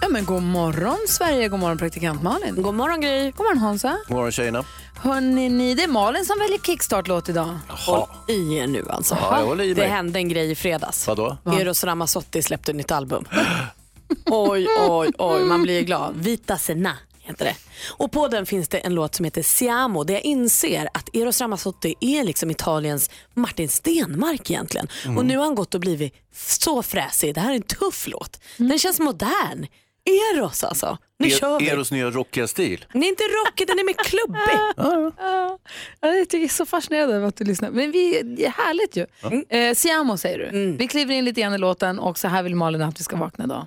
Ja, men god morgon Sverige, god morgon praktikant Malin. God morgon Gry. God morgon Hansa. God morgon tjejerna. Hörrni, ni, det är Malin som väljer kickstart-låt idag. Håll i er nu alltså. Ja, jag håller i det mig. hände en grej i fredags. Vadå? Eros Ramazzotti släppte ett nytt album. oj, oj, oj. Man blir glad. Vita Sena heter det. Och på den finns det en låt som heter Siamo där jag inser att Eros Ramazzotti är liksom Italiens Martin Stenmark egentligen. Och nu har han gått och blivit så fräsig. Det här är en tuff låt. Den känns modern. Eros alltså. Nu kör vi. Eros nya rockiga stil. Den är inte rockig, den är mer klubbig. Ja, jag tycker jag är så fascinerad över att du lyssnar. Men vi, det är härligt ju. Eh, Siamo säger du. Vi kliver in lite grann i låten och så här vill Malin att vi ska vakna idag.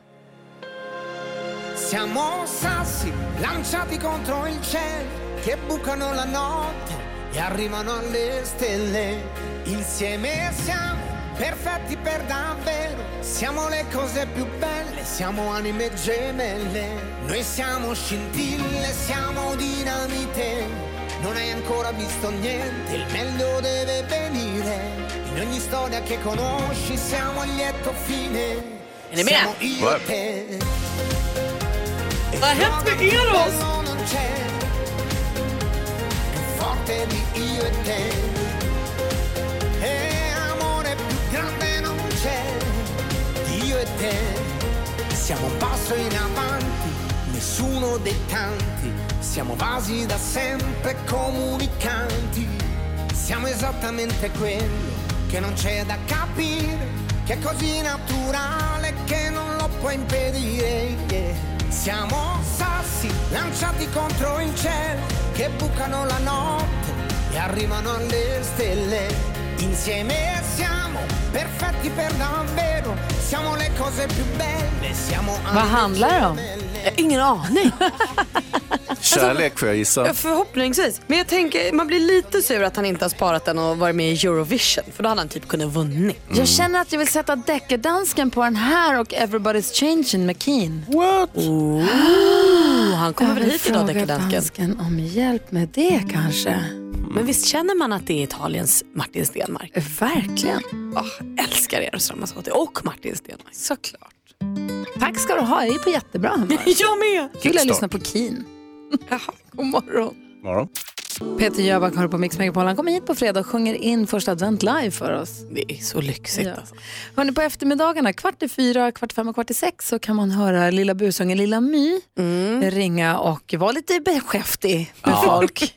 Siamo sassi lanciati contro il cielo che bucano la notte e arrivano alle stelle. Insieme siamo perfetti per davvero. Siamo le cose più belle, siamo anime gemelle. Noi siamo scintille, siamo dinamite. Non hai ancora visto niente, il meglio deve venire. In ogni storia che conosci siamo il lieto fine. Siamo io e te. Vad har hänt med Eros? siamo un passo in avanti nessuno dei tanti siamo vasi da sempre comunicanti siamo esattamente quello che non c'è da capire che è così naturale che non lo puoi impedire yeah. Siamo sassi lanciati contro il cielo che bucano la notte e arrivano alle stelle. Insieme siamo perfetti per davvero, siamo le cose più belle, siamo Vad handlar det om? Ingen aning. Kärlek får jag gissa. Ja, Förhoppningsvis. Men jag tänker, man blir lite sur att han inte har sparat den och varit med i Eurovision. För då hade han typ kunnat vunnit. Jag känner att jag vill sätta deckardansken på den här och Everybody's Changing med Keen. Oh, han kommer väl hit idag, deckardansken. dansken om hjälp med det kanske. Men visst känner man att det är Italiens Martin Stenmark? Verkligen. Oh, älskar Eros Ramazzotti och Martin Stenmark. Såklart. Tack ska du ha, jag är på jättebra humör. Jag med. Kul att lyssna på Keen. God morgon. Morgon. Peter Jöback har på Mix Megapol. Han kommer hit på fredag och sjunger in första advent live för oss. Det är så lyxigt Ja. alltså. Hörrni, på eftermiddagarna, kvart i fyra, kvart i fem och kvart i sex så kan man höra lilla busungen Lilla My ringa och vara lite beskäftig med folk.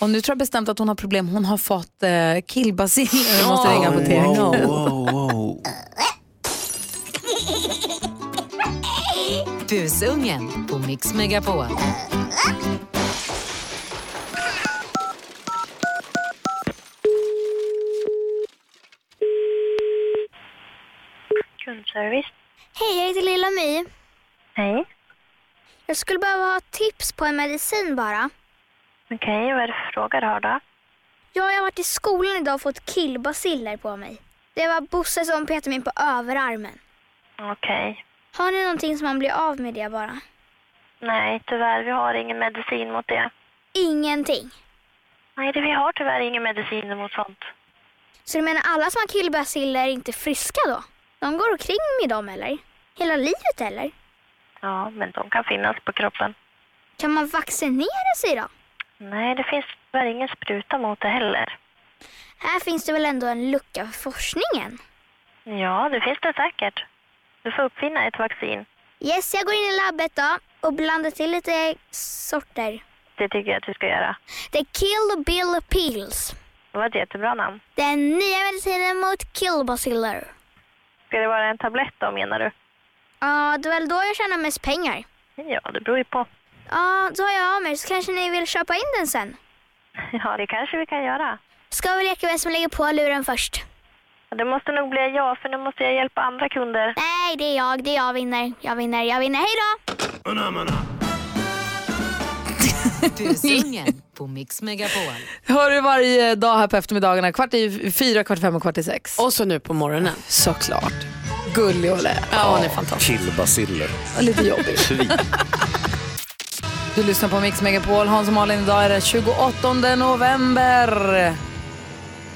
Och nu tror jag bestämt att hon har problem. Hon har fått eh, killbaciller och måste ringa apoteket. Busungen på Mix Megapol. Kundservice. Hej, jag heter Lilla My. Hej. Jag skulle behöva ha tips på en medicin bara. Okej, vad är det för fråga du har då? Jag har varit i skolan idag och fått killbaciller på mig. Det var Bosse som petade mig på överarmen. Okej. Har ni någonting som man blir av med det bara? Nej, tyvärr, vi har ingen medicin mot det. Ingenting. Nej, det, vi har tyvärr ingen medicin mot sånt. Så du menar alla som har killbaciller är inte friska då? De går omkring med dem eller? Hela livet eller? Ja, men de kan finnas på kroppen. Kan man vaccinera sig då? Nej, det finns tyvärr ingen spruta mot det heller. Här finns det väl ändå en lucka för forskningen? Ja, det finns det säkert. Du får uppfinna ett vaccin. Yes, jag går in i labbet då och blandar till lite sorter. Det tycker jag att du ska göra. Det är Kill Bill Pills. Det var ett jättebra namn. Den nya medicinen mot killbaciller. Ska det vara en tablett då, menar du? Ja, det är väl då jag tjänar mest pengar. Ja, det beror ju på. Ja, då har jag av mig så kanske ni vill köpa in den sen. Ja, det kanske vi kan göra. Ska vi leka vem som lägger på luren först? Det måste nog bli jag, för nu måste jag hjälpa andra kunder. Nej, det är jag. Det är jag vinner. Jag vinner. Jag vinner. Hej då! Busungen på Mix Megapol. Hör du varje dag här på eftermiddagarna, kvart i fyra, kvart i fem och kvart i sex. Och så nu på morgonen. Såklart. Gullig och lä. Ja, hon är fantastisk. Killbaciller. Och lite jobbig. Svin. Du lyssnar på Mix Megapol. Hans och Malin, idag är det 28 november.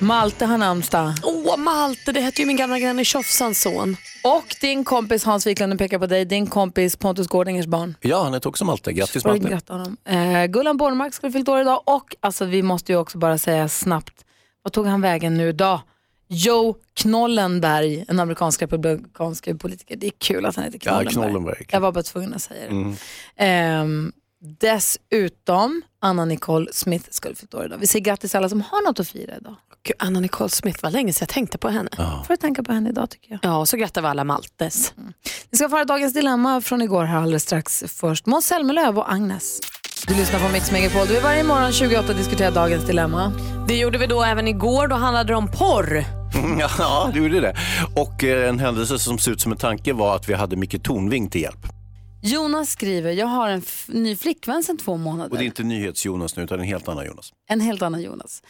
Malte har namnsdag. Åh, Malte, det hette ju min gamla granne Tjofsans son. Och din kompis Hans Wiklund, pekar på dig, din kompis Pontus Gårdingers barn. Ja, han heter också Malte. Grattis Malte. gratta honom. Eh, Gullan Bornemark skulle fyllt år idag och alltså, vi måste ju också bara säga snabbt, vad tog han vägen nu idag? Joe Knollenberg, en amerikansk republikansk politiker. Det är kul att han heter Ja, Knollenberg. Knollenberg. Jag var bara tvungen att säga det. Mm. Ehm, dessutom, Anna Nicole Smith skulle fyllt år idag. Vi säger grattis alla som har något att fira idag. Gud, Anna Nicole Smith, vad länge sedan jag tänkte på henne. Ja. Får du tänka på henne idag tycker jag. Ja, och så grattar vi alla Maltes. Vi ska föra dagens dilemma från igår här alldeles strax. Först Måns Zelmerlöw och Agnes. Du lyssnar på Mix Megapol. Du är varje morgon 28 diskuterar dagens dilemma. Det gjorde vi då även igår, då handlade det om porr. Ja, det gjorde det. Och eh, en händelse som ser ut som en tanke var att vi hade Micke Tornving till hjälp. Jonas skriver, jag har en ny flickvän sedan två månader. Och det är inte NyhetsJonas nu, utan en helt annan Jonas. En helt annan Jonas.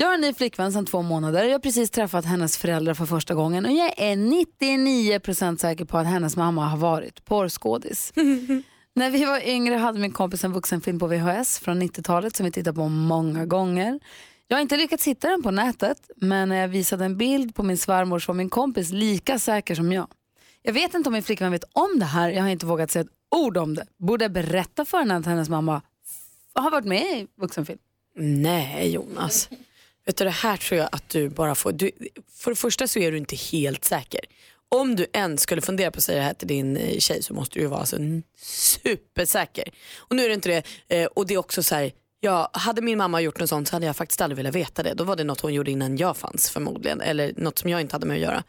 Jag har en ny flickvän sedan två månader. Jag har precis träffat hennes föräldrar för första gången och jag är 99% säker på att hennes mamma har varit porrskådis. När vi var yngre hade min kompis en vuxenfilm på VHS från 90-talet som vi tittade på många gånger. Jag har inte lyckats hitta den på nätet men när jag visade en bild på min svärmor så var min kompis lika säker som jag. Jag vet inte om min flickvän vet om det här. Jag har inte vågat säga ett ord om det. Borde jag berätta för henne att hennes mamma har varit med i vuxenfilm? Nej, Jonas. Vet du, det här tror jag att du bara får... Du, för det första så är du inte helt säker. Om du ens skulle fundera på att säga det här till din eh, tjej så måste du ju vara alltså supersäker. Och nu är det inte det. Eh, och det är också så här, ja, hade min mamma gjort något sånt så hade jag faktiskt aldrig velat veta det. Då var det något hon gjorde innan jag fanns förmodligen. Eller något som jag inte hade med att göra.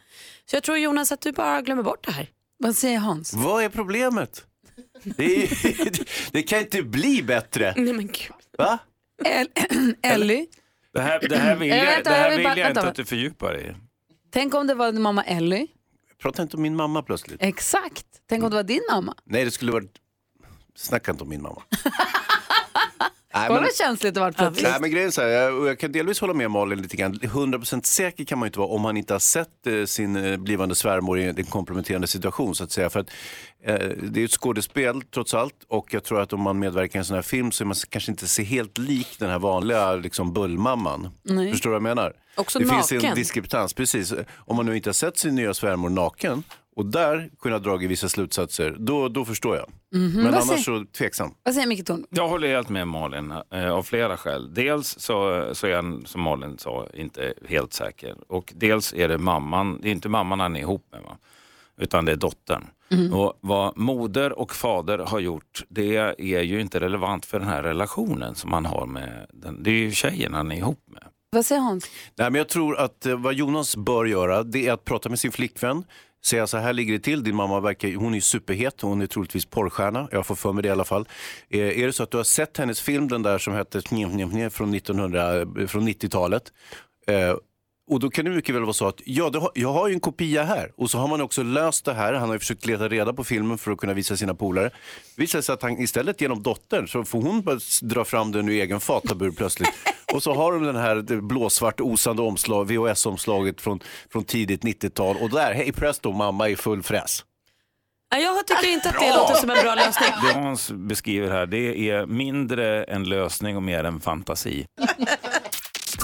Så jag tror Jonas att du bara glömmer bort det här. Vad säger Hans? Vad är problemet? Det, är, det kan inte bli bättre. Nej men gud. Va? Ellie, Det här, det här vill jag, vänta, det här jag vill bara- jag inte vänta. att du fördjupar dig i. tänk om det var din mamma Ellie. Prata inte om min mamma plötsligt. Exakt. Tänk om det var din mamma. Nej, det skulle varit... Snacka inte om min mamma. Nej, men- känsligt det var plötsligt. Nej, men grejen så här, jag, jag kan delvis hålla med Malin lite grann. 100% säker kan man ju inte vara om man inte har sett eh, sin eh, blivande svärmor i en komplementerande situation så att säga. För att, eh, det är ju ett skådespel trots allt och jag tror att om man medverkar i en sån här film så är man kanske inte ser helt lik den här vanliga liksom, bullmamman. Nej. Förstår du vad jag menar? Också det finns en naken. diskrepans, precis. Om man nu inte har sett sin nya svärmor naken och där kunna dra vissa slutsatser, då, då förstår jag. Mhm, Men vad annars säger- så tveksam. Vad säger Micke Torn? Jag håller helt med Malin eh, av flera skäl. Dels så, så är han, som Malin sa, inte helt säker. Och dels är det mamman, det är inte mamman han är ihop med, va? utan det är dottern. Mhm. Och vad moder och fader har gjort, det är ju inte relevant för den här relationen som han har med den. Det är ju tjejen han är ihop med. Vad säger Hans? Nej, men jag tror att eh, vad Jonas bör göra det är att prata med sin flickvän. Säga så här ligger det till, din mamma verkar, hon är superhet superhet, hon är troligtvis porrstjärna, jag får för mig det i alla fall. Eh, är det så att du har sett hennes film, den där som hette från, 1900, eh, från 90-talet. Eh, och då kan det mycket väl vara så att ja, det har, jag har ju en kopia här och så har man också löst det här. Han har ju försökt leta reda på filmen för att kunna visa sina polare. Visar sig att han istället genom dottern så får hon bara dra fram den ur egen fatabur plötsligt. Och så har de den här blåsvart osande omslag, VHS-omslaget från, från tidigt 90-tal och där, hej presto, mamma i full fräs. Jag tycker inte att det låter som en bra lösning. Det Hans beskriver här, det är mindre en lösning och mer en fantasi.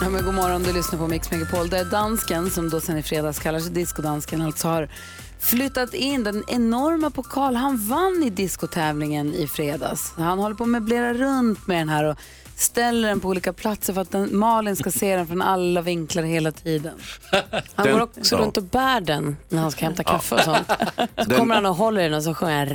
Ja, men god morgon, du lyssnar på Mix Megapol. Det är dansken, som då sen i fredags kallar sig discodansken, alltså har flyttat in den enorma pokal. Han vann i diskotävlingen i fredags. Han håller på att möblera runt med den här och ställer den på olika platser för att den, Malin ska se den från alla vinklar hela tiden. Han Den- går också ja. runt och bär den när han ska hämta kaffe och sånt. Så Den- kommer han och håller den och så sjunger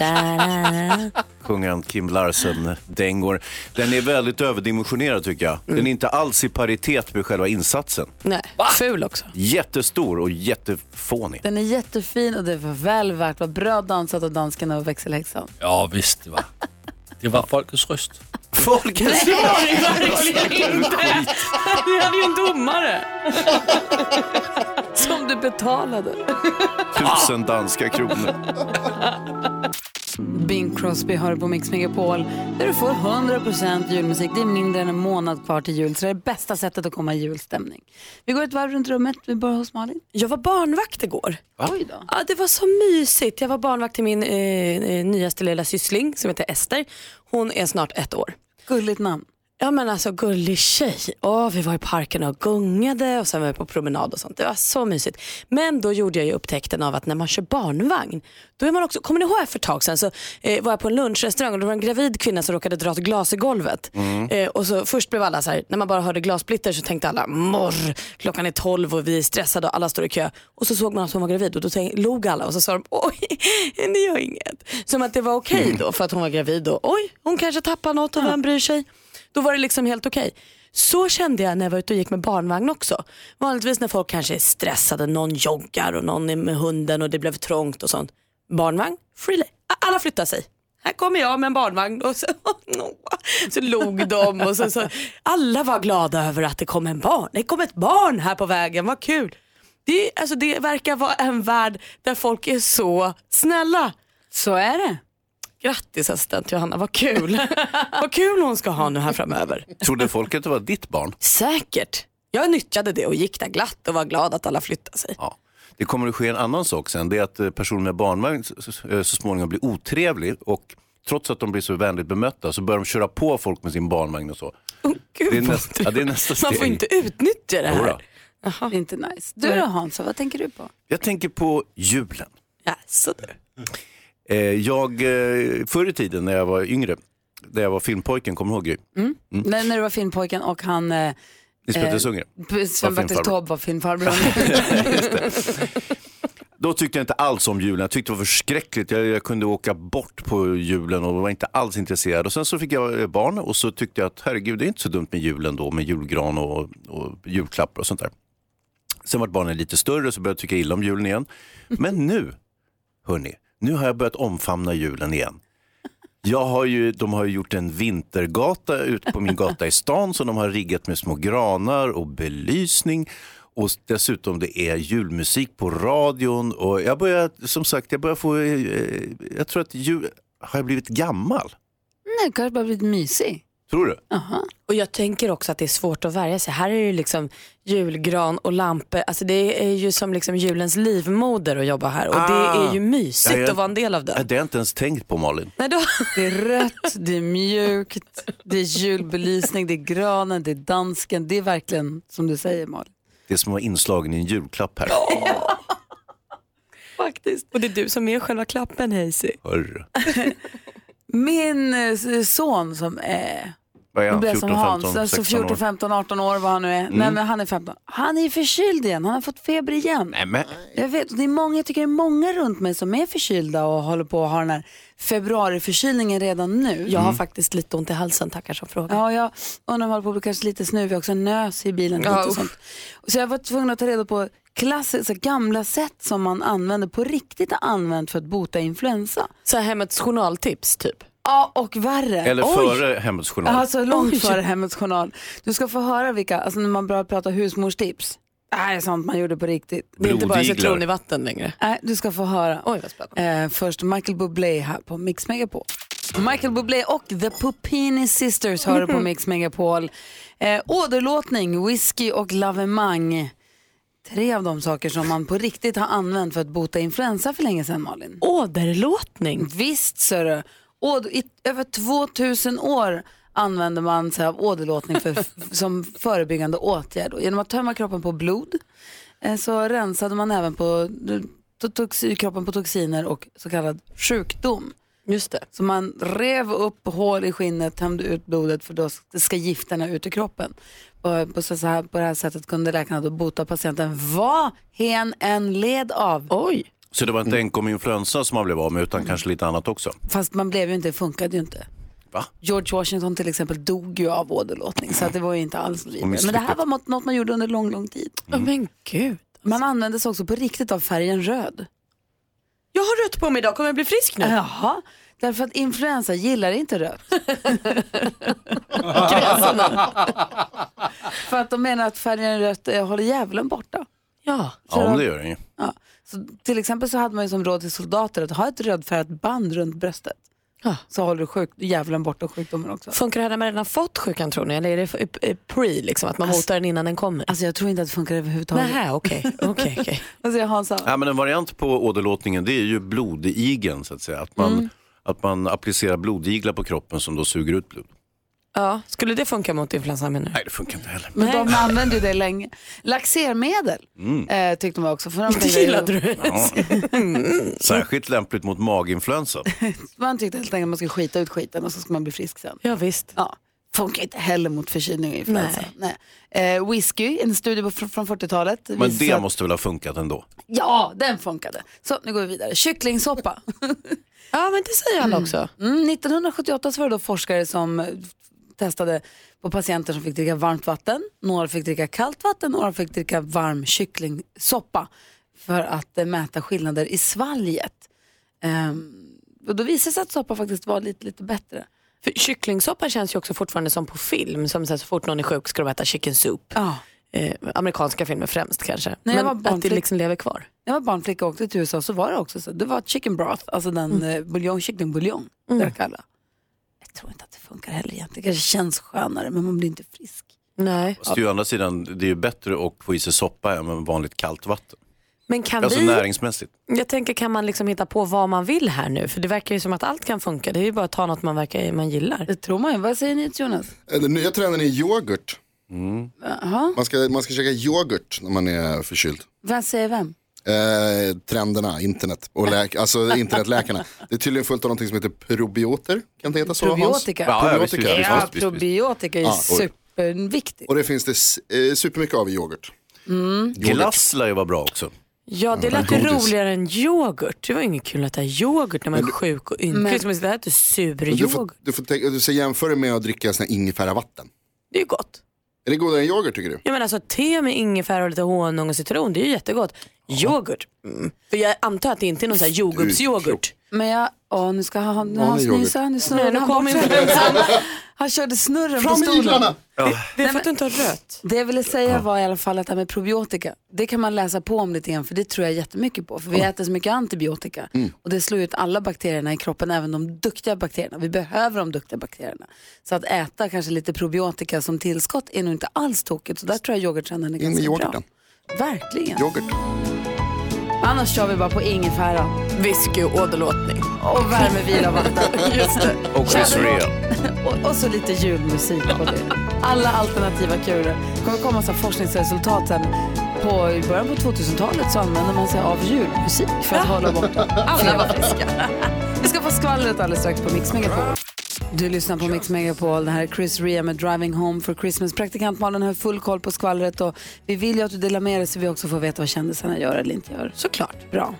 han. Sjunger han Kim Larsen-dängor. Den är väldigt överdimensionerad tycker jag. Den är inte alls i paritet med själva insatsen. Nej, ful också. Jättestor och jättefånig. Den är jättefin och det var väl värt. Vad bra dansat av dansken och växelhäxan. Ja, visst det var. Det var folkets röst. Folkets det verkligen inte. Vi hade ju en domare. Som du betalade. Tusen danska kronor. Bing Crosby hör på Mix Megapol där du får 100% julmusik. Det är mindre än en månad kvar till jul så det är det bästa sättet att komma i julstämning. Vi går ett varv runt rummet. Vi börjar hos Malin. Jag var barnvakt igår. Oj då. Ja, det var så mysigt. Jag var barnvakt till min eh, eh, nyaste lilla syssling som heter Ester. Hon är snart ett år. Gulligt namn. Ja men alltså gullig tjej. Åh, vi var i parken och gungade och sen var vi på promenad och sånt. Det var så mysigt. Men då gjorde jag ju upptäckten av att när man kör barnvagn, då är man också, kommer ni ihåg för ett tag sedan så eh, var jag på en lunchrestaurang och det var en gravid kvinna som råkade dra ett glas i golvet. Eh, och så först blev alla så här, när man bara hörde glassplitter så tänkte alla morr, klockan är 12 och vi är stressade och alla står i kö. Och så såg man att hon var gravid och då tänk, log alla och så sa de oj, det gör inget. Som att det var okej då för att hon var gravid och oj, hon kanske tappar något och vem bryr sig. Då var det liksom helt okej. Så kände jag när jag var ute och gick med barnvagn också. Vanligtvis när folk kanske är stressade, någon joggar och någon är med hunden och det blev trångt och sånt. Barnvagn, freelay. Alla flyttar sig. Här kommer jag med en barnvagn och så, så log de och så, så. Alla var glada över att det kom en barn. Det kom ett barn här på vägen, vad kul. Det, alltså, det verkar vara en värld där folk är så snälla. Så är det. Grattis assistent Johanna, vad kul. vad kul hon ska ha nu här framöver. Trodde folk att det var ditt barn? Säkert. Jag nyttjade det och gick där glatt och var glad att alla flyttade sig. Ja. Det kommer att ske en annan sak sen. Det är att eh, personer med barnvagn så, så, småningom blir otrevlig och trots att de blir så vänligt bemötta så börjar de köra på folk med sin barnvagn och så. Gud, det, är nästa, ja, det är nästa steg. Man får inte utnyttja det här. Det är inte nice. Du då Hansa, vad tänker du på? Jag tänker på julen. Ja, så du. Eh, jag, eh, förr i tiden när jag var yngre, när jag var filmpojken, kommer du ihåg Gry? Mm. När, när du var filmpojken och han... Eh, Lisbeth eh, Sundgren Sven-Bertil. Taube var filmfarbror. Då tyckte jag inte alls om julen. Jag tyckte det var förskräckligt. Jag, jag kunde åka bort på julen och var inte alls intresserad. Och sen så fick jag eh, barn och så tyckte jag att herregud, det är inte så dumt med julen då, med julgran och, och julklappar och sånt där. Sen var barnen lite större så började jag tycka illa om julen igen. Men nu, hörni, nu har jag börjat omfamna julen igen. Jag har ju, de har ju gjort en vintergata ute på min gata i stan som de har riggat med små granar och belysning. Och dessutom det är julmusik på radion och jag börjar, som sagt, jag börjar få, eh, eh, jag tror att jul, har jag blivit gammal? Nej, kanske bara blivit mysig. Tror du? Och jag tänker också att det är svårt att värja sig. Här är det ju liksom julgran och lampor. Alltså det är ju som liksom julens livmoder att jobba här och det är ju mysigt Ah. Ja, jag- att vara en del av Ja, det. det har jag inte ens tänkt på Malin. Nej, då... Det är rött, det är mjukt, det är julbelysning, det är granen, det är dansken. Det är verkligen som du säger Malin. Det är som att vara inslagen i en julklapp här. Faktiskt. Och det är du som är själva klappen Hazy. Min eh, son som är vad är han? Nu blir jag 14, som 15, Hans, alltså 16 år? 14, 15, 18 år vad han nu är. Mm. Nej men han är 15. Han är förkyld igen, han har fått feber igen. Nej, men. Jag vet, det är många, jag tycker det är många runt mig som är förkylda och håller på att ha den här februariförkylningen redan nu. Jag har faktiskt lite ont i halsen, tackar som frågar. Ja, jag undrar om jag håller på att bli kanske lite snuvig också, nös i bilen Ja, lite och sånt. Så jag var tvungen att ta reda på klassiska gamla sätt som man använder på riktigt har använt för att bota influensa. Så här hemmets journaltips typ? Ja, och värre. Eller Oj. före Hemmets Journal. Alltså långt Oj. före Hemmets Journal. Du ska få höra vilka, alltså när man börjar prata husmorstips. Är sånt man gjorde på riktigt. Det är inte bara citron i vatten längre. Nej, du ska få höra. Oj vad spännande. Eh, först Michael Bublé här på Mix Megapol. Michael Bublé och The Pupini Sisters hör du på Mix Megapol. Eh, åderlåtning, whisky och lavemang. Tre av de saker som man på riktigt har använt för att bota influensa för länge sedan Malin. Åderlåtning? Visst ser du. Åd- I över 2000 år använder man sig av åderlåtning för, som förebyggande åtgärd. Och genom att tömma kroppen på blod eh, så rensade man även på, kroppen på toxiner och så kallad sjukdom. Just det. Så man rev upp hål i skinnet, tömde ut blodet för då ska gifterna ut i kroppen. På, på, så här, på det här sättet kunde läkarna då bota patienten vad hen än led av. Oj. Så det var inte enkom influensa som man blev av med utan kanske lite annat också? Fast man blev ju inte, det funkade ju inte. Va? George Washington till exempel dog ju av åderlåtning så att det var ju inte alls vidare. Men det här var något- man gjorde under lång, lång tid. Ja, men gud. Man använde sig också på riktigt av färgen röd. Jag har rött på mig idag, kommer jag bli frisk nu? Jaha, därför att influensa gillar inte rött. För att de menar att färgen rött eh, håller djävulen borta. Ja. Ja, men det gör det ju. Ja. Så, till exempel så hade man ju som råd till soldater att ha ett rödfärgat band runt bröstet. Så håller du sjuk, djävulen borta sjukdomen också. Funkar det här när man redan fått sjukan tror ni? Eller är det eh, pre, liksom, att man motar den innan den kommer? Alltså jag tror inte att det funkar överhuvudtaget. Nähä, okej. okej. Vad säger Hansa? Ja, men en variant på åderlåtningen det är ju blodigeln så att säga. Att man, Mm. att man applicerar blodiglar på kroppen som då suger ut blod. Ja, skulle det funka mot influensan menar du? Nej, det funkar inte heller. Men de använde ju det länge. Laxermedel Mm. eh, tyckte man också. För de Det gillade du. Ja. Särskilt lämpligt mot maginfluensa. Man tyckte helt enkelt att man skulle skita ut skiten och så ska man bli frisk sen. Ja visst. Ja. Funkar inte heller mot förkylning och influensa. Nej. Eh, whisky, en studie på- från från 40-talet. Men visar det att- måste väl ha funkat ändå? Ja, den funkade. Så nu går vi vidare. Kycklingsoppa. ja, men det säger alla också. Mm, 1978 så var det då forskare som testade på patienter som fick dricka varmt vatten. Några fick dricka kallt vatten, några fick dricka varm kycklingsoppa för att eh, mäta skillnader i svalget. Ehm, och då visade det sig att soppa faktiskt var lite, lite bättre. För kycklingsoppa känns ju också fortfarande som på film. Som så, här, så fort någon är sjuk ska de äta chicken soup. Ja. Eh, amerikanska filmer främst kanske. När jag Men var att det liksom lever kvar. När jag var barnflicka och åkte till USA så var det också så. Det var chicken broth, alltså den mm. buljong, kycklingbuljong. Mm. alla. Jag tror inte att det funkar heller egentligen. Det kanske känns skönare men man blir inte frisk. Nej. Fast å andra sidan, det är ju bättre att få i sig soppa än med vanligt kallt vatten. Men kan Alltså vi... näringsmässigt. Jag tänker kan man liksom hitta på vad man vill här nu? För det verkar ju som att allt kan funka. Det är ju bara att ta något man, verkar, man gillar. Det tror man ju. Vad säger ni Jonas? Eh, Den nya trenden är yoghurt. Jaha. Man ska, man ska käka yoghurt när man är förkyld. Vad säger vem? Eh, trenderna, internet och läk, alltså internetläkarna. Det är tydligen fullt av något som heter probioter. Kan det heta så Probiotika. Hans? Probiotika. Ja, probiotika är Ja, superviktigt. Och det finns det eh, supermycket av i yoghurt. Mm. Glass lär ju vara bra också. Ja, det Ja, lät ju roligare än yoghurt. Det var inget kul att äta yoghurt när man är sjuk och ynklig. Men- Som att äta sur Men Du får, du får tänka, du ska jämföra med att dricka sån här ingefäravatten. Det är ju gott. Är det godare än yoghurt tycker du? Jag menar alltså te med ingefära och lite honung och citron, det är ju jättegott. Yoghurt. Mm. För jag antar att det inte är någon sån här jordgubbsyoghurt. Men jag, åh nu ska han, nu han snysa, nu snurrar nu han kom bort sig. den. Han körde snurren på Från stolen. myglarna. Det är för att du inte har rött. Det jag ville säga var i alla fall att det här med probiotika, det kan man läsa på om lite grann för det tror jag jättemycket på. För vi äter så mycket antibiotika och det slår ut alla bakterierna i kroppen, även de duktiga bakterierna. Vi behöver de duktiga bakterierna. Så att äta kanske lite probiotika som tillskott är nog inte alls tokigt. Så där tror jag yoghurttrenden är ganska bra. Verkligen. Yoghurt. Annars kör vi bara på ingefära. Whisky och åderlåtning. Och värmevila vatten. Just det. Och Chris och, och så lite julmusik på det. Alla alternativa kurer. Det kommer komma så forskningsresultat sen. På, I början på 2000-talet så använder man sig av julmusik för att hålla borta alla var friska. Vi ska få skvallret alldeles strax på Mix Megapol. Du lyssnar på Mix Megapol. Det här är Chris Rea med Driving Home for Christmas. Praktikant Malin har full koll på skvallret och vi vill ju att du delar med dig så vi också får veta vad kändisarna gör eller inte gör. Såklart. Bra.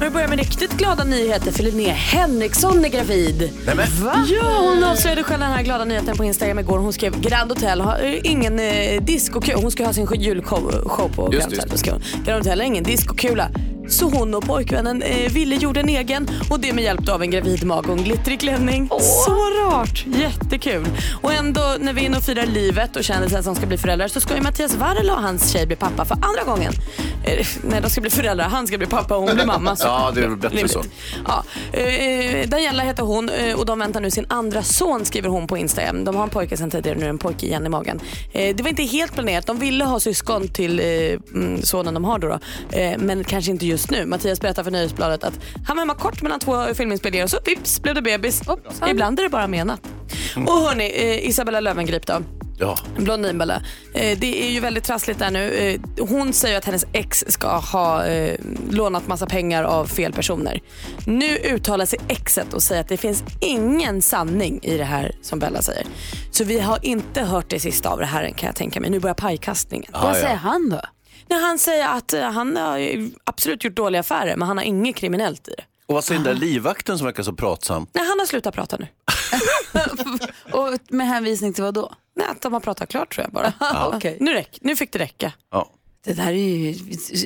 Vi börjar med riktigt glada nyheter för Linnea Henriksson är gravid. Nämen. Va? Ja, hon avslöjade själv den här glada nyheten på Instagram igår. Hon skrev Grand Hotel har eh, ingen eh, discokula. Hon ska ha sin julshow show på Just Grand Hotel. Grand Hotel har ingen discokula. Så hon och pojkvännen eh, Ville gjorde en egen och det med hjälp av en gravid mage och en glittrig klänning. Så rart! Jättekul. Och ändå när vi är inne och firar livet och kändisar som ska bli föräldrar så ska ju Mattias Varela och hans tjej bli pappa för andra gången. Eh, nej, de ska bli föräldrar. Han ska bli pappa och hon blir mamma. Så Ja, det är bättre rimligt. så. Ja, eh, Daniela heter hon eh, och de väntar nu sin andra son skriver hon på Instagram. De har en pojke sedan tidigare, nu är en pojke igen i magen. Eh, det var inte helt planerat, de ville ha syskon till eh, mm, sonen de har då, då. Men kanske inte just nu. Mattias berättar för Nöjesbladet att han var hemma kort mellan två filminspelningar och så vips blev det bebis. Ibland är det bara menat. Och hörni, eh, Isabella Löwengrip då. Ja. Blondinbella. Eh, det är ju väldigt trassligt där nu. Eh, hon säger att hennes ex ska ha eh, lånat massa pengar av fel personer. Nu uttalar sig exet och säger att det finns ingen sanning i det här som Bella säger. Så vi har inte hört det sista av det här än kan jag tänka mig. Nu börjar pajkastningen. Vad säger han då? Nej, han säger att eh, han har ju absolut gjort dåliga affärer men han har inget kriminellt i det. Och vad säger den där livvakten som verkar så pratsam? Nej, han har slutat prata nu. Och med hänvisning till vad då? Nej, att de har pratat klart tror jag bara. Ja. Okej. nu, räck, nu fick det räcka. Ja. Det där är ju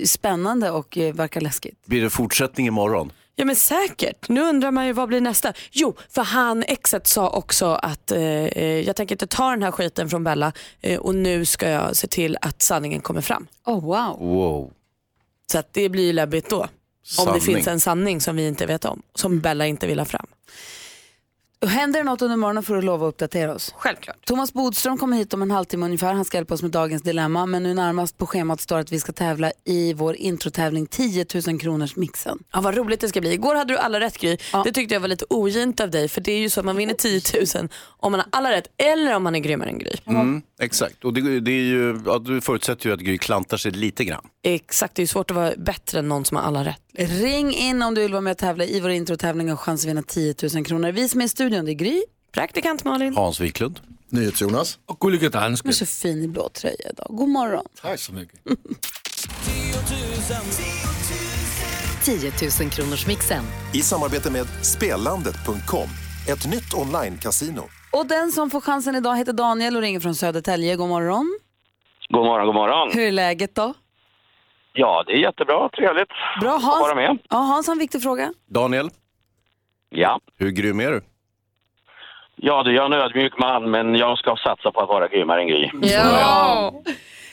spännande och eh, verkar läskigt. Blir det fortsättning imorgon? Ja men säkert. Nu undrar man ju vad blir nästa? Jo, för han exet sa också att eh, eh, jag tänker inte ta den här skiten från Bella eh, och nu ska jag se till att sanningen kommer fram. Oh wow. Wow. Så att det blir ju läbbigt då. Om Sanning. det finns en sanning som vi inte vet om, som Bella inte vill ha fram. Händer det något under morgonen får du lova att uppdatera oss. Självklart. Thomas Bodström kommer hit om en halvtimme ungefär. Han ska hjälpa oss med dagens dilemma. Men nu närmast på schemat står att vi ska tävla i vår introtävling 10 000 kronors mixen. Ja, vad roligt det ska bli. Igår hade du alla rätt Gry. Det tyckte jag var lite ogint av dig för det är ju så att man vinner 10 000 om man har alla rätt eller om man är grymmare än Gry. Mm, exakt, och det, det är ju, ja, du förutsätter ju att Gry klantar sig lite grann. Exakt, det är ju svårt att vara bättre än någon som har alla rätt. Ring in om du vill vara med och tävla i vår introtävling och chans att vinna 10 000 kronor. Vi som är i studion, det är Gry. Praktikant Malin. Hans Wiklund. NyhetsJonas. Och gullige dansken. Du är så fin i blå tröja idag. God morgon. Tack så mycket. 10 000 kronors mixen. I samarbete med Spelandet.com, ett nytt online-casino. Och den som får chansen idag heter Daniel och ringer från Södertälje. God morgon. God morgon, god morgon. Hur är läget då? Ja, det är jättebra. Trevligt Bra att Hans. vara med. Ja, Hans har en viktig fråga. Daniel, Ja. hur grym är du? ja, du, jag är en ödmjuk man, men jag ska satsa på att vara grymmare än Gry. Ja.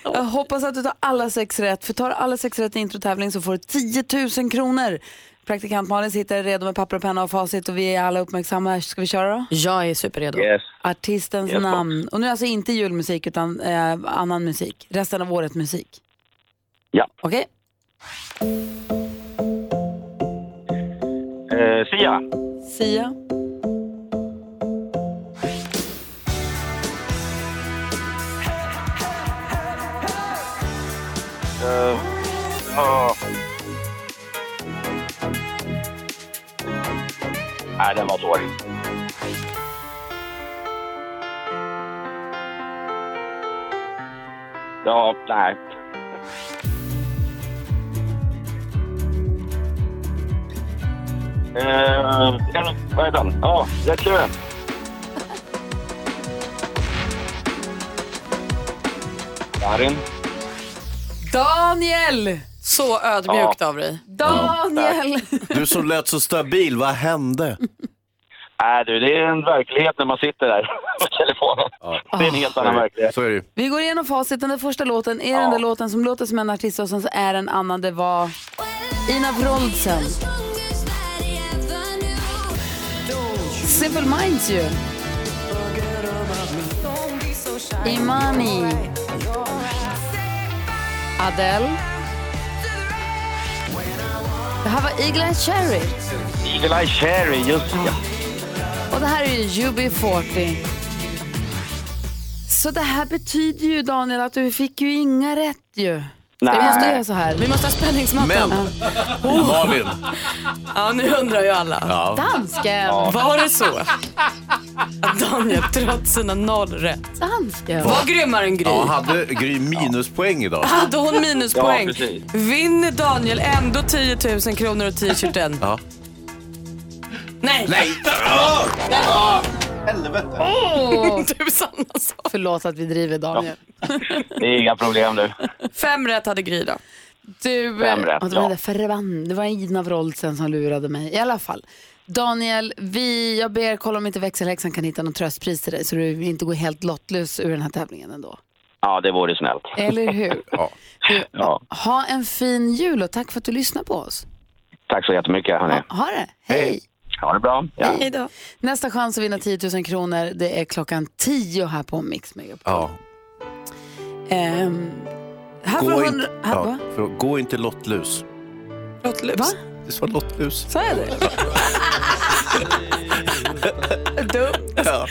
Jag hoppas att du tar alla sex rätt. För tar du alla sex rätt i introtävling så får du 10 000 kronor. Praktikant Malin sitter redo med papper och penna och facit och vi är alla uppmärksamma. Ska vi köra då? Jag är superredo. Yes. Artistens Yes, namn. Och nu är det alltså inte julmusik utan eh, annan musik. Resten av året musik. Ja. Okej? Eh, Sia. Sia. Eh, ja. Nej, den var svår. Ja, nej. Eh, vad heter han? Ja, Red Löven. Darin. Daniel! Så ödmjukt Ja. av dig. Daniel! Du som lät så stabil, vad hände? Nej du, det är en verklighet när man sitter där på telefonen. Det är en helt annan verklighet. Så är det Vi går igenom facit. Den där första låten är den där låten som låter som en artist och sen så är en annan. Det var Ina Wroldsen. Simple Minds ju. Imani. Adele. Det här var Eagle Eye Cherry. Eagle Eye Cherry, just det. Och det här är ju UB40. Så det här betyder ju Daniel att du fick ju inga rätt ju. Nej. Vi måste göra så här. Vi måste ha spänningsmattan. Men, Malin. Ja, nu undrar ju alla. Ja. Dansken. Var det så att Daniel trots sina noll rätt Dansken. var grymmare än Gry? Ja, hade Gry minuspoäng idag? Hade hon minuspoäng? Ja. Vinner Daniel ändå 10 000 kronor och t-shirten? Ja. Nej! Nej! Helvete. Åh. Tusan alltså. Förlåt att vi driver Daniel. Det är inga problem du. Fem rätt hade Gry då. Du, Fem rätt, ja, det var ja. förbann- det var Ina Wroldsen som lurade mig. I alla fall. Daniel, vi, jag ber kolla om inte växelhäxan kan hitta någon tröstpris till dig så du inte går helt lottlös ur den här tävlingen ändå. Ja, det vore snällt. Eller hur? Ja. Ja. Ha en fin jul och tack för att du lyssnar på oss. Tack så jättemycket hörni. Ha det. Hej. Ha det bra. Ja. Hej då. Nästa chans att vinna 10 000 kronor det är klockan 10 här på Mix Megapol. Ja. Ehm, här får Gå, du inte, 100... Här, ja, för, gå inte lottlus. Lottlus? Va? Det sa lottlus. Sa jag det? Dumt. Ja.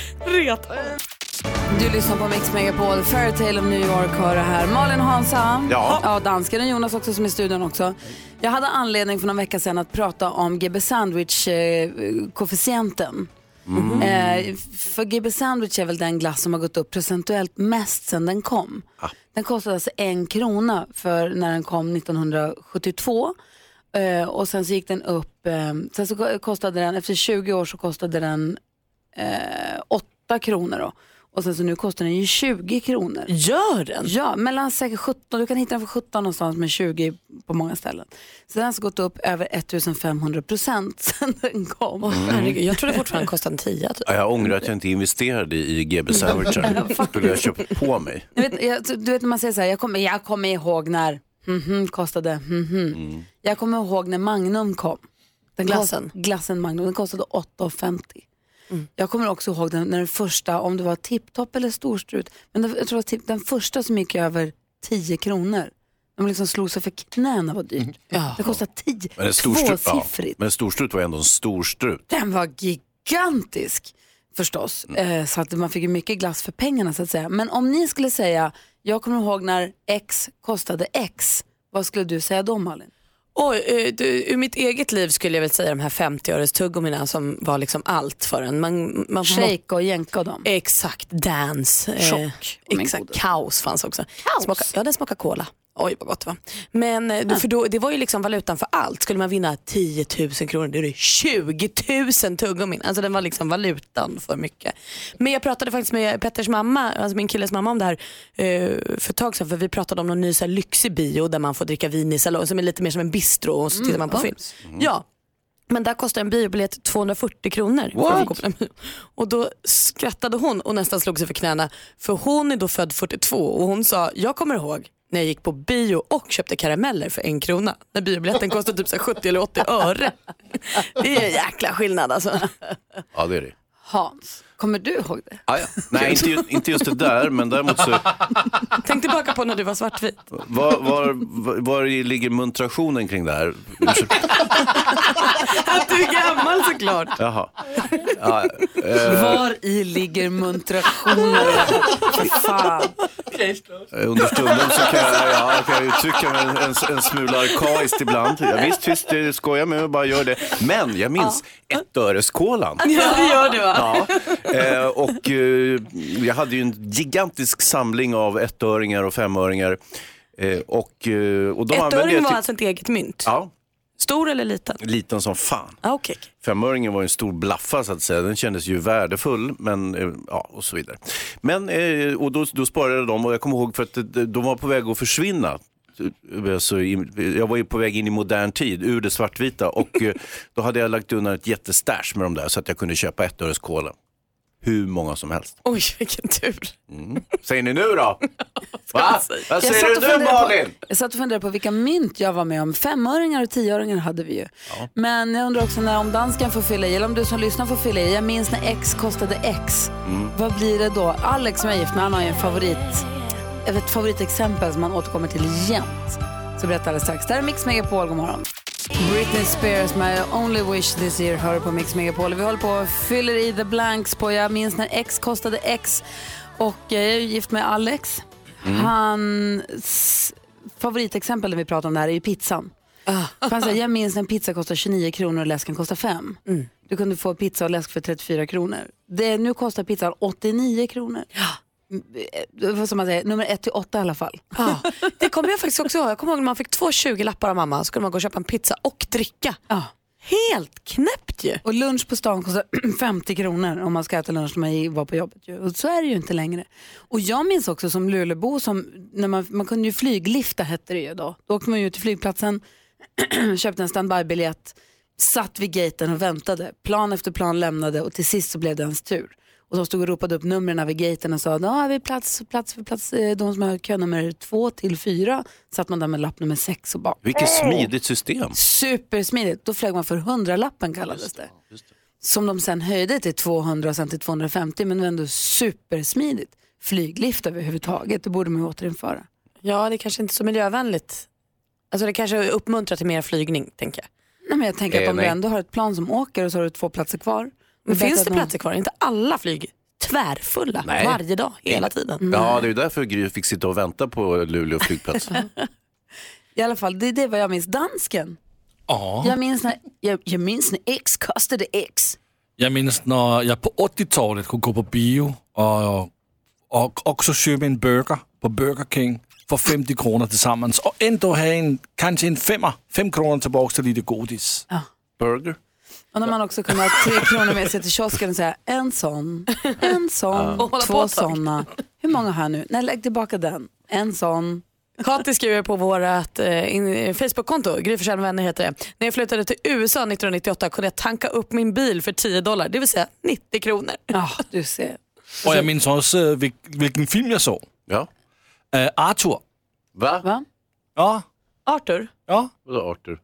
Du lyssnar på Mix Megapol, Fairytale of New York hör det här. Malin Hansa, Ja. ja dansken Jonas också som är i studion också. Jag hade anledning för några veckor sedan att prata om GB Sandwich-koefficienten. Mm. Eh, för GB Sandwich är väl den glass som har gått upp procentuellt mest sedan den kom. Ah. Den kostade alltså en krona för när den kom 1972. Eh, och sen så gick den upp, eh, sen så kostade den, efter 20 år så kostade den eh, 8 kronor då. Och sen så nu kostar den ju 20 kronor. Gör den? Ja, mellan säkert 17, du kan hitta den för 17 någonstans men 20 på många ställen. Så den har alltså gått upp över 1500 procent sen den kom. Åh, herregud, jag trodde fortfarande den kostade en tia. Typ. Ja, Jag ångrar att jag inte investerade i GB Sandwichen. Skulle jag köpt på mig. Du vet, jag, du vet när man säger så här, jag kommer, jag kommer ihåg när. Mhm, kostade. Mhm. Jag kommer ihåg när Magnum kom. Den Glassen? Glassen Magnum, den kostade 8,50. Jag kommer också ihåg den, när den första, om det var tipptopp eller storstrut, men det, jag tror tipp, den första som gick över 10 kronor. De liksom slog sig för knäna vad dyrt. Det kostade 10, Men en storstrut, ja, tvåsiffrigt. men en storstrut var ändå en storstrut. Den var gigantisk förstås. Eh, så att man fick ju mycket glass för pengarna så att säga. Men om ni skulle säga, jag kommer ihåg när X kostade X, vad skulle du säga då Malin? Oj, eh, du, ur mitt eget liv skulle jag väl säga de här 50-öres tuggummina som var liksom allt för en. Man, man Shake och jänka och dem. Exakt, dance. Eh, Chock. Min exakt, kaos fanns också. Smaka, ja, den smakar cola. Oj vad gott var. Men eh, för då, det var ju liksom valutan för allt. Skulle man vinna 10 000 kronor, då är det 20 000 tuggummin. Alltså den var liksom valutan för mycket. Men jag pratade faktiskt med Petters mamma, alltså min killes mamma om det här eh, för ett tag sedan. För vi pratade om någon ny så här, lyxig bio där man får dricka vin i salong som är lite mer som en bistro och så tittar man på film. Ja. Men där kostar en biobiljett 240 kronor. Och då skrattade hon och nästan slog sig för knäna. För hon är då född 42 och hon sa, jag kommer ihåg när jag gick på bio och köpte karameller för en krona. När biobiljetten kostade typ så här 70 eller 80 öre. Det är en jäkla skillnad alltså. Ja, det är det. Hans, kommer du ihåg det? Ah, ja. Nej, inte, ju- inte just det där, men däremot så... Tänk tillbaka på när du var svartvit. Var, var, var, var ligger muntrationen kring det här? Att du är gammal såklart. Jaha. Ja, eh, Var i ligger muntrationen? Fan. under stunden så kan jag, ja, jag kan uttrycka mig en, en, en smula arkaiskt ibland. Ja, visst, visst, det skojar med mig, bara gör det. Men jag minns ettöreskolan. Ja det gör du va? Ja, eh, och eh, jag hade ju en gigantisk samling av ettöringar och femöringar. Eh, och, eh, och de använde Ettöring jag var till- alltså ett eget mynt? Ja, Stor eller liten? liten som fan. Ah, okay. Femöringen var ju en stor blaffa så att säga. Den kändes ju värdefull men, eh, ja, och så vidare. Men, eh, och då, då sparade jag dem och jag kommer ihåg för att eh, de var på väg att försvinna. Så i- jag var ju på väg in i modern tid, ur det svartvita och eh, då hade jag lagt undan ett jättestash med dem där så att jag kunde köpa ett öres cola. Hur många som helst. Oj vilken tur. Mm. Säger ni nu då? Va? Vad säger du nu Malin? På, jag satt och funderade på vilka mynt jag var med om. Femöringar och tioöringar hade vi ju. Men jag undrar också när om dansken får fylla i, eller om du som lyssnar får fylla i. Jag minns när X kostade X. Mm. Vad blir det då? Alex som är gift med, han har ju en favorit, ett favoritexempel som han återkommer till jämt. Så berättar alldeles strax. Det här är Mix Megapol, god morgon. Britney Spears med Only Wish This Year hör på Mix Megapol. Vi håller på och fyller i the blanks på Jag minns när X kostade X. Och jag är gift med Alex. Hans favoritexempel när vi pratar om det här är ju pizzan. Säger, jag minns när en pizza kostar 29 kronor och läsken kostar 5. Du kunde få pizza och läsk för 34 kronor. Det, nu kostar pizzan 89 kronor. Mm, eh, Som man säger, nummer 1 till 8 i alla fall. Ja, det kommer jag faktiskt också ihåg. Jag kommer ihåg när man fick två 20 lappar av mamma så kunde man gå och köpa en pizza och dricka. Ja. Helt knäppt ju. Och lunch på stan kostar 50 kronor om man ska äta lunch när man var på jobbet. ju. Och så är det ju inte längre. Och jag minns också som Luleåbo, som, när man, man kunde ju flyglifta hette det ju då. Då åkte man ju till flygplatsen, köpte en standbybiljett, satt vid gaten och väntade. Plan efter plan lämnade och till sist så blev det ens tur. Och de stod och ropade upp numren vid gaten och sa, har vi plats, plats för plats, eh, de som har könummer två till fyra. Satt man där med lapp nummer sex och bara Vilket smidigt system. Supersmidigt. Då flög man för 100-lappen kallades det. Som de sen höjde till 200 och sen till 250 men ändå supersmidigt. Flyglift överhuvudtaget, det borde man ju återinföra. Ja, det är kanske inte så miljövänligt. Alltså det kanske uppmuntrar till mer flygning, tänker jag. Nej, men jag tänker att Eh, om nej. du ändå har ett plan som åker och så har du två platser kvar. Men finns det platser kvar? Inte alla flyg tvärfulla Nej. varje dag, hela tiden? Ja, det är ju därför Gry fick sitta och vänta på Luleå flygplats. I alla fall, det är det vad jag minns. Dansken. Ja. Jag, minns när, jag, jag minns när X kostade X. Jag minns när jag på 80-talet kunde gå på bio och, och också köpa en burger på Burger King för 50 kronor tillsammans och ändå ha en, kanske en femma, fem kronor tillbaka till lite godis. Burger? Och när man också kunde ha tre kronor med sig till kiosken och säga en sån, en sån, på två såna. Hur många har jag nu? Nej, lägg tillbaka den. En sån. Kati skriver på vårt eh, in- Facebook-konto, Gry vänner heter det. När jag flyttade till USA 1998 kunde jag tanka upp min bil för 10 dollar, det vill säga 90 kronor. Ja, du ser. Och jag minns också vil- vilken film jag såg. Ja. Äh, Arthur. Va? Va? Ja, Arthur? Ja. Vadå Arthur?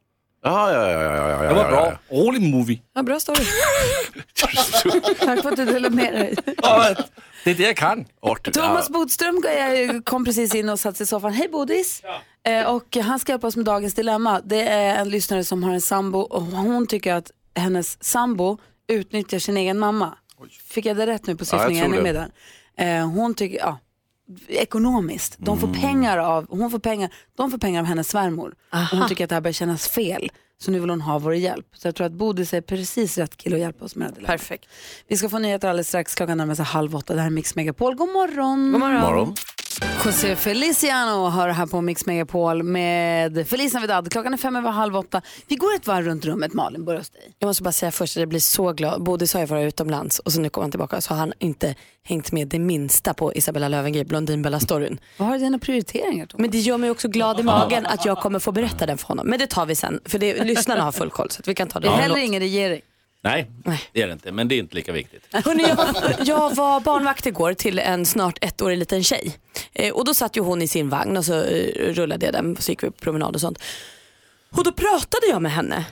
Ja, ja, ja, ja, ja, ja, Det var ja, bra. Rolig movie. Ja, bra story. Tack för att du delade med dig. Ja, det är det jag kan. Arthur. Thomas Bodström kom precis in och satte sig i soffan. Hej Bodis! Eh, Och han ska hjälpa oss med dagens dilemma. Det är en lyssnare som har en sambo och hon tycker att hennes sambo utnyttjar sin egen mamma. Fick jag det rätt nu på Ja, jag syftningen? tror det. med? Eh, Hon tycker, ja, ekonomiskt. De får pengar av, hon får pengar, de får pengar av hennes svärmor. Och hon tycker att det här börjar kännas fel. Så nu vill hon ha vår hjälp. Så jag tror att Bodis är precis rätt kille att hjälpa oss med det. Perfekt. Vi ska få nyheter alldeles strax. Klockan närmar sig halv åtta. Det här är Mix Megapol. God morgon! God morgon. Morgon. José Feliciano hör här på Mix Megapol med Feliz Navidad. Klockan är fem över halv åtta. Vi går ett varv runt rummet. Malin, börja hos dig. Jag måste bara säga först att jag blir så glad. Bodis har ju varit utomlands och så nu kommer han tillbaka så har han inte hängt med det minsta på Isabella Löwengrip, Blondinbella-storyn. Vad har du dina prioriteringar Thomas? Men det gör mig också glad i magen att jag kommer få berätta den för honom. Men det tar vi sen, för det, lyssnarna har full koll så vi kan ta det. Det är heller ingen regering. Nej, det är det inte. Men det är inte lika viktigt. Hörrni, jag, var, jag var barnvakt igår till en snart ettårig liten tjej. Eh, och då satt ju hon i sin vagn och så eh, rullade jag den, så gick vi på promenad och sånt. Och då pratade jag med henne.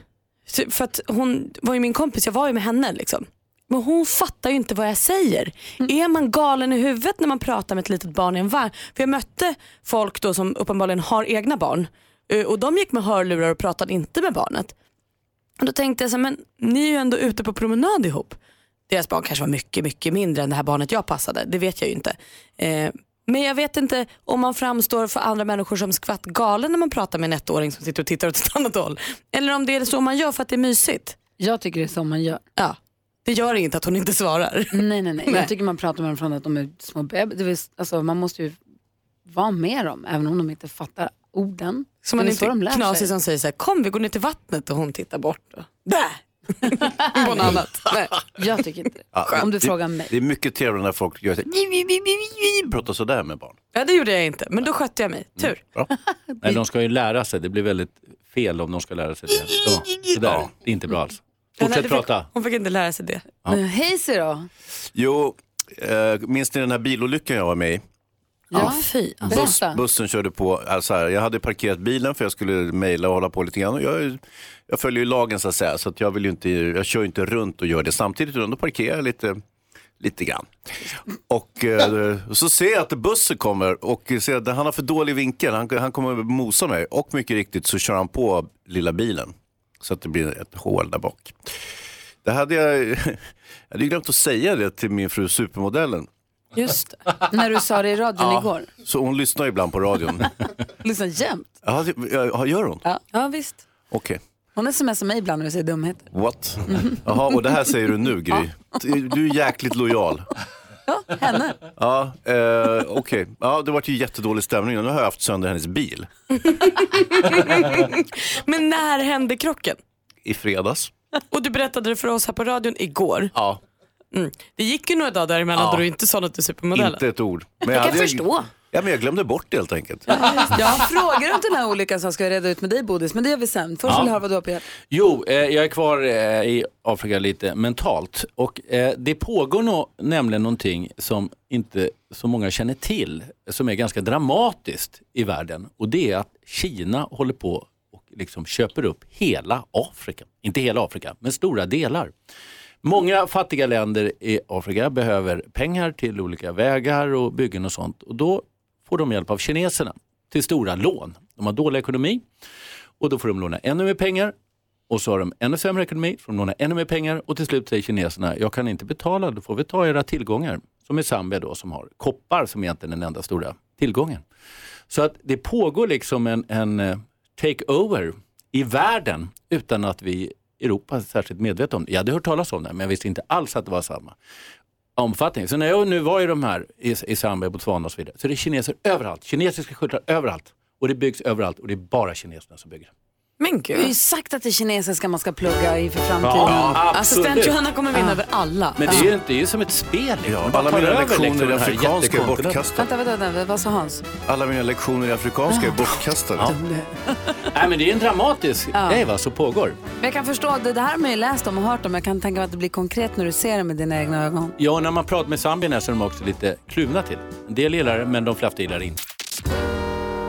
Så- För att hon var ju min kompis, jag var ju med henne liksom. Men hon fattar ju inte vad jag säger. Är man galen i huvudet när man pratar med ett litet barn i en vagn? För jag mötte folk då som uppenbarligen har egna barn. Eh, Och de gick med hörlurar och pratade inte med barnet. Och då tänkte jag så här, men ni är ju ändå ute på promenad ihop. Deras barn kanske var mycket, mycket mindre än det här barnet jag passade. Det vet jag ju inte. Eh, men jag vet inte om man framstår för andra människor som skvatt galen när man pratar med en ettåring som sitter och tittar åt ett annat håll. Eller om det är så man gör för att det är mysigt. Jag tycker det är så man gör. Ja, det gör inget att hon inte svarar. Nej, nej, nej. Nej. Jag tycker man pratar med dem från att de är små bebisar. Alltså, man måste ju vara med dem, även om de inte fattar orden. Så man de inte lär knasig sig. som säger så här, kom vi går ner till vattnet och hon tittar bort. Och, Där! på något annat. Nej. Jag tycker inte det. Ja, Om du det, frågar mig. Det är mycket trevligare när folk gör så här, pratar sådär med barn. Ja det gjorde jag inte, men då skötte jag mig. Tur. Bra. Nej, de ska ju lära sig. Det blir väldigt fel om de ska lära sig det. Så, så där. Det är inte bra alls. Ja, Fortsätt fick- prata. Hon fick inte lära sig det. Ja. Hazy då? Jo, eh, minns ni den här bilolyckan jag var med i? Ja, fy. Buss, bussen körde på, alltså här, jag hade parkerat bilen för jag skulle mejla och hålla på lite grann. Och jag, jag följer ju lagen så att säga, så att jag, vill ju inte, jag kör inte runt och gör det samtidigt, utan då parkerar jag lite, lite grann. Och eh, så ser jag att bussen kommer och ser att han har för dålig vinkel, han, han kommer mosa mig. Och mycket riktigt så kör han på lilla bilen, så att det blir ett hål där bak. Det hade jag, jag hade glömt att säga det till min fru supermodellen. Just. När du sa det i radion igår. Så hon lyssnar ibland på radion. Lyssna jämt. Ja, ja, gör hon? Ja, ja visst. Okej. Hon smsar mig ibland när du säger dumheter. What? Jaha, och det här säger du nu Gry. Du är jäkligt lojal. Ja, henne. Ja, eh, okej. Ja, det var ju jättedålig stämning. Nu har jag haft sönder hennes bil Men när hände krocken? i fredags. Och du berättade det för oss här på radion igår. Ja. Mm. Det gick ju några dagar däremellan Ja. då du inte sa något till supermodellen. Inte ett ord. Men Jag kan hade- förstå. Ja, men jag glömde bort det helt enkelt. Jag har frågor om den här olyckan som jag ska reda ut med dig Bodis, men det gör vi sen. Först Ja. vill jag höra vad du har på hjärtat. Jo, eh, jag är kvar eh, i Afrika lite mentalt och eh, det pågår nå- nämligen någonting som inte så många känner till, som är ganska dramatiskt i världen och det är att Kina håller på och liksom köper upp hela Afrika. Inte hela Afrika, men stora delar. Många fattiga länder i Afrika behöver pengar till olika vägar och byggen och sånt och då får de hjälp av kineserna till stora lån. De har dålig ekonomi och då får de låna ännu mer pengar och så har de ännu sämre ekonomi, får de låna ännu mer pengar och till slut säger kineserna, jag kan inte betala, då får vi ta era tillgångar. Som i Zambia då som har koppar som egentligen är den enda stora tillgången. Så att det pågår liksom en, en eh, take-over i världen utan att vi Europa särskilt medvetna om det. Jag hade hört talas om det men jag visste inte alls att det var samma omfattning. Så när jag nu var i de här i, i Zambia, Botswana och så vidare så är det kineser överallt. Kinesiska skyltar överallt. Och det byggs överallt och det är bara kineserna som bygger. Men Du har ju sagt att det är kinesiska man ska plugga i för framtiden. Ja, Assistent. Johanna kommer vinna Ja. över alla. Men det är ju, det är ju som ett spel. liksom. Ja, alla mina över lektioner liksom i afrikanska är bortkastade. Vänta, vänta, vänta, vad sa Hans? Alla mina lektioner i afrikanska är bortkastade. Ja. Nej, men det är en dramatisk Ja. grej va, som pågår. Men jag kan förstå, det, det här har man ju läst om och hört om. Jag kan tänka mig att det blir konkret när du ser det med dina egna ögon. Ja, när man pratar med zambierna så är de också lite kluvna till. En del gillar det, men de flesta gillar det inte.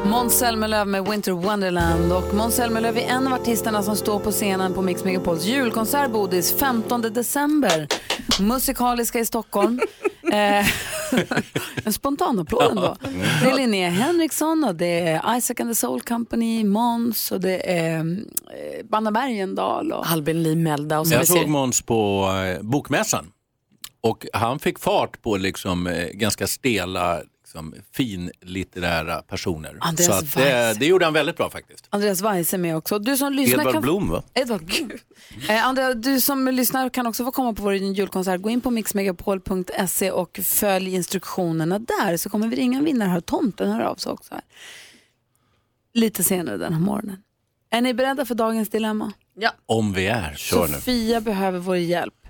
Måns Zelmerlöw med Winter Wonderland. Och Måns Zelmerlöw är en av artisterna som står på scenen på Mix Megapols julkonsert Bodis 15 december. Musikaliska i Stockholm. eh, en spontan applåd ändå. Det är Linnea Henriksson och det är Isaac and the Soul Company, Måns och det är eh, Banna Bergendahl. Och... Albin Lee Melda och så Jag såg Måns på eh, Bokmässan och han fick fart på liksom, eh, ganska stela, liksom, finlitterära personer. Andreas Så att det, det gjorde han väldigt bra faktiskt. Andreas Weiss är med också. Du som lyssnar Edvard kan... Blom va? Edvard Blom. Eh, Andrea, du som lyssnar kan också få komma på vår julkonsert. Gå in på mixmegapol.se och följ instruktionerna där så kommer vi ringa en vinnare här. Tomten hör av sig också här. Lite senare den här morgonen. Är ni beredda för dagens dilemma? Ja. Om vi är. Sofia behöver vår hjälp.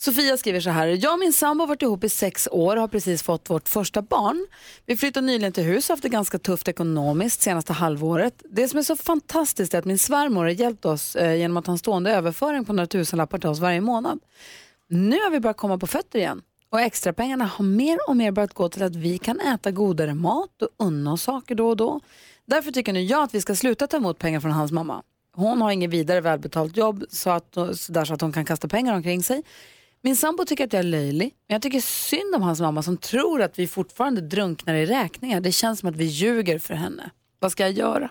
Sofia skriver så här. Jag och min sambo har varit ihop i sex år och har precis fått vårt första barn. Vi flyttade nyligen till hus och haft det ganska tufft ekonomiskt senaste halvåret. Det som är så fantastiskt är att min svärmor har hjälpt oss eh, genom att ha en stående överföring på några tusenlappar till oss varje månad. Nu har vi börjat komma på fötter igen och extrapengarna har mer och mer börjat gå till att vi kan äta godare mat och unna oss saker då och då. Därför tycker nu jag att vi ska sluta ta emot pengar från hans mamma. Hon har inget vidare välbetalt jobb så, att, så, där så att hon kan kasta pengar omkring sig. Min sambo tycker att jag är löjlig, men jag tycker synd om hans mamma som tror att vi fortfarande drunknar i räkningar. Det känns som att vi ljuger för henne. Vad ska jag göra?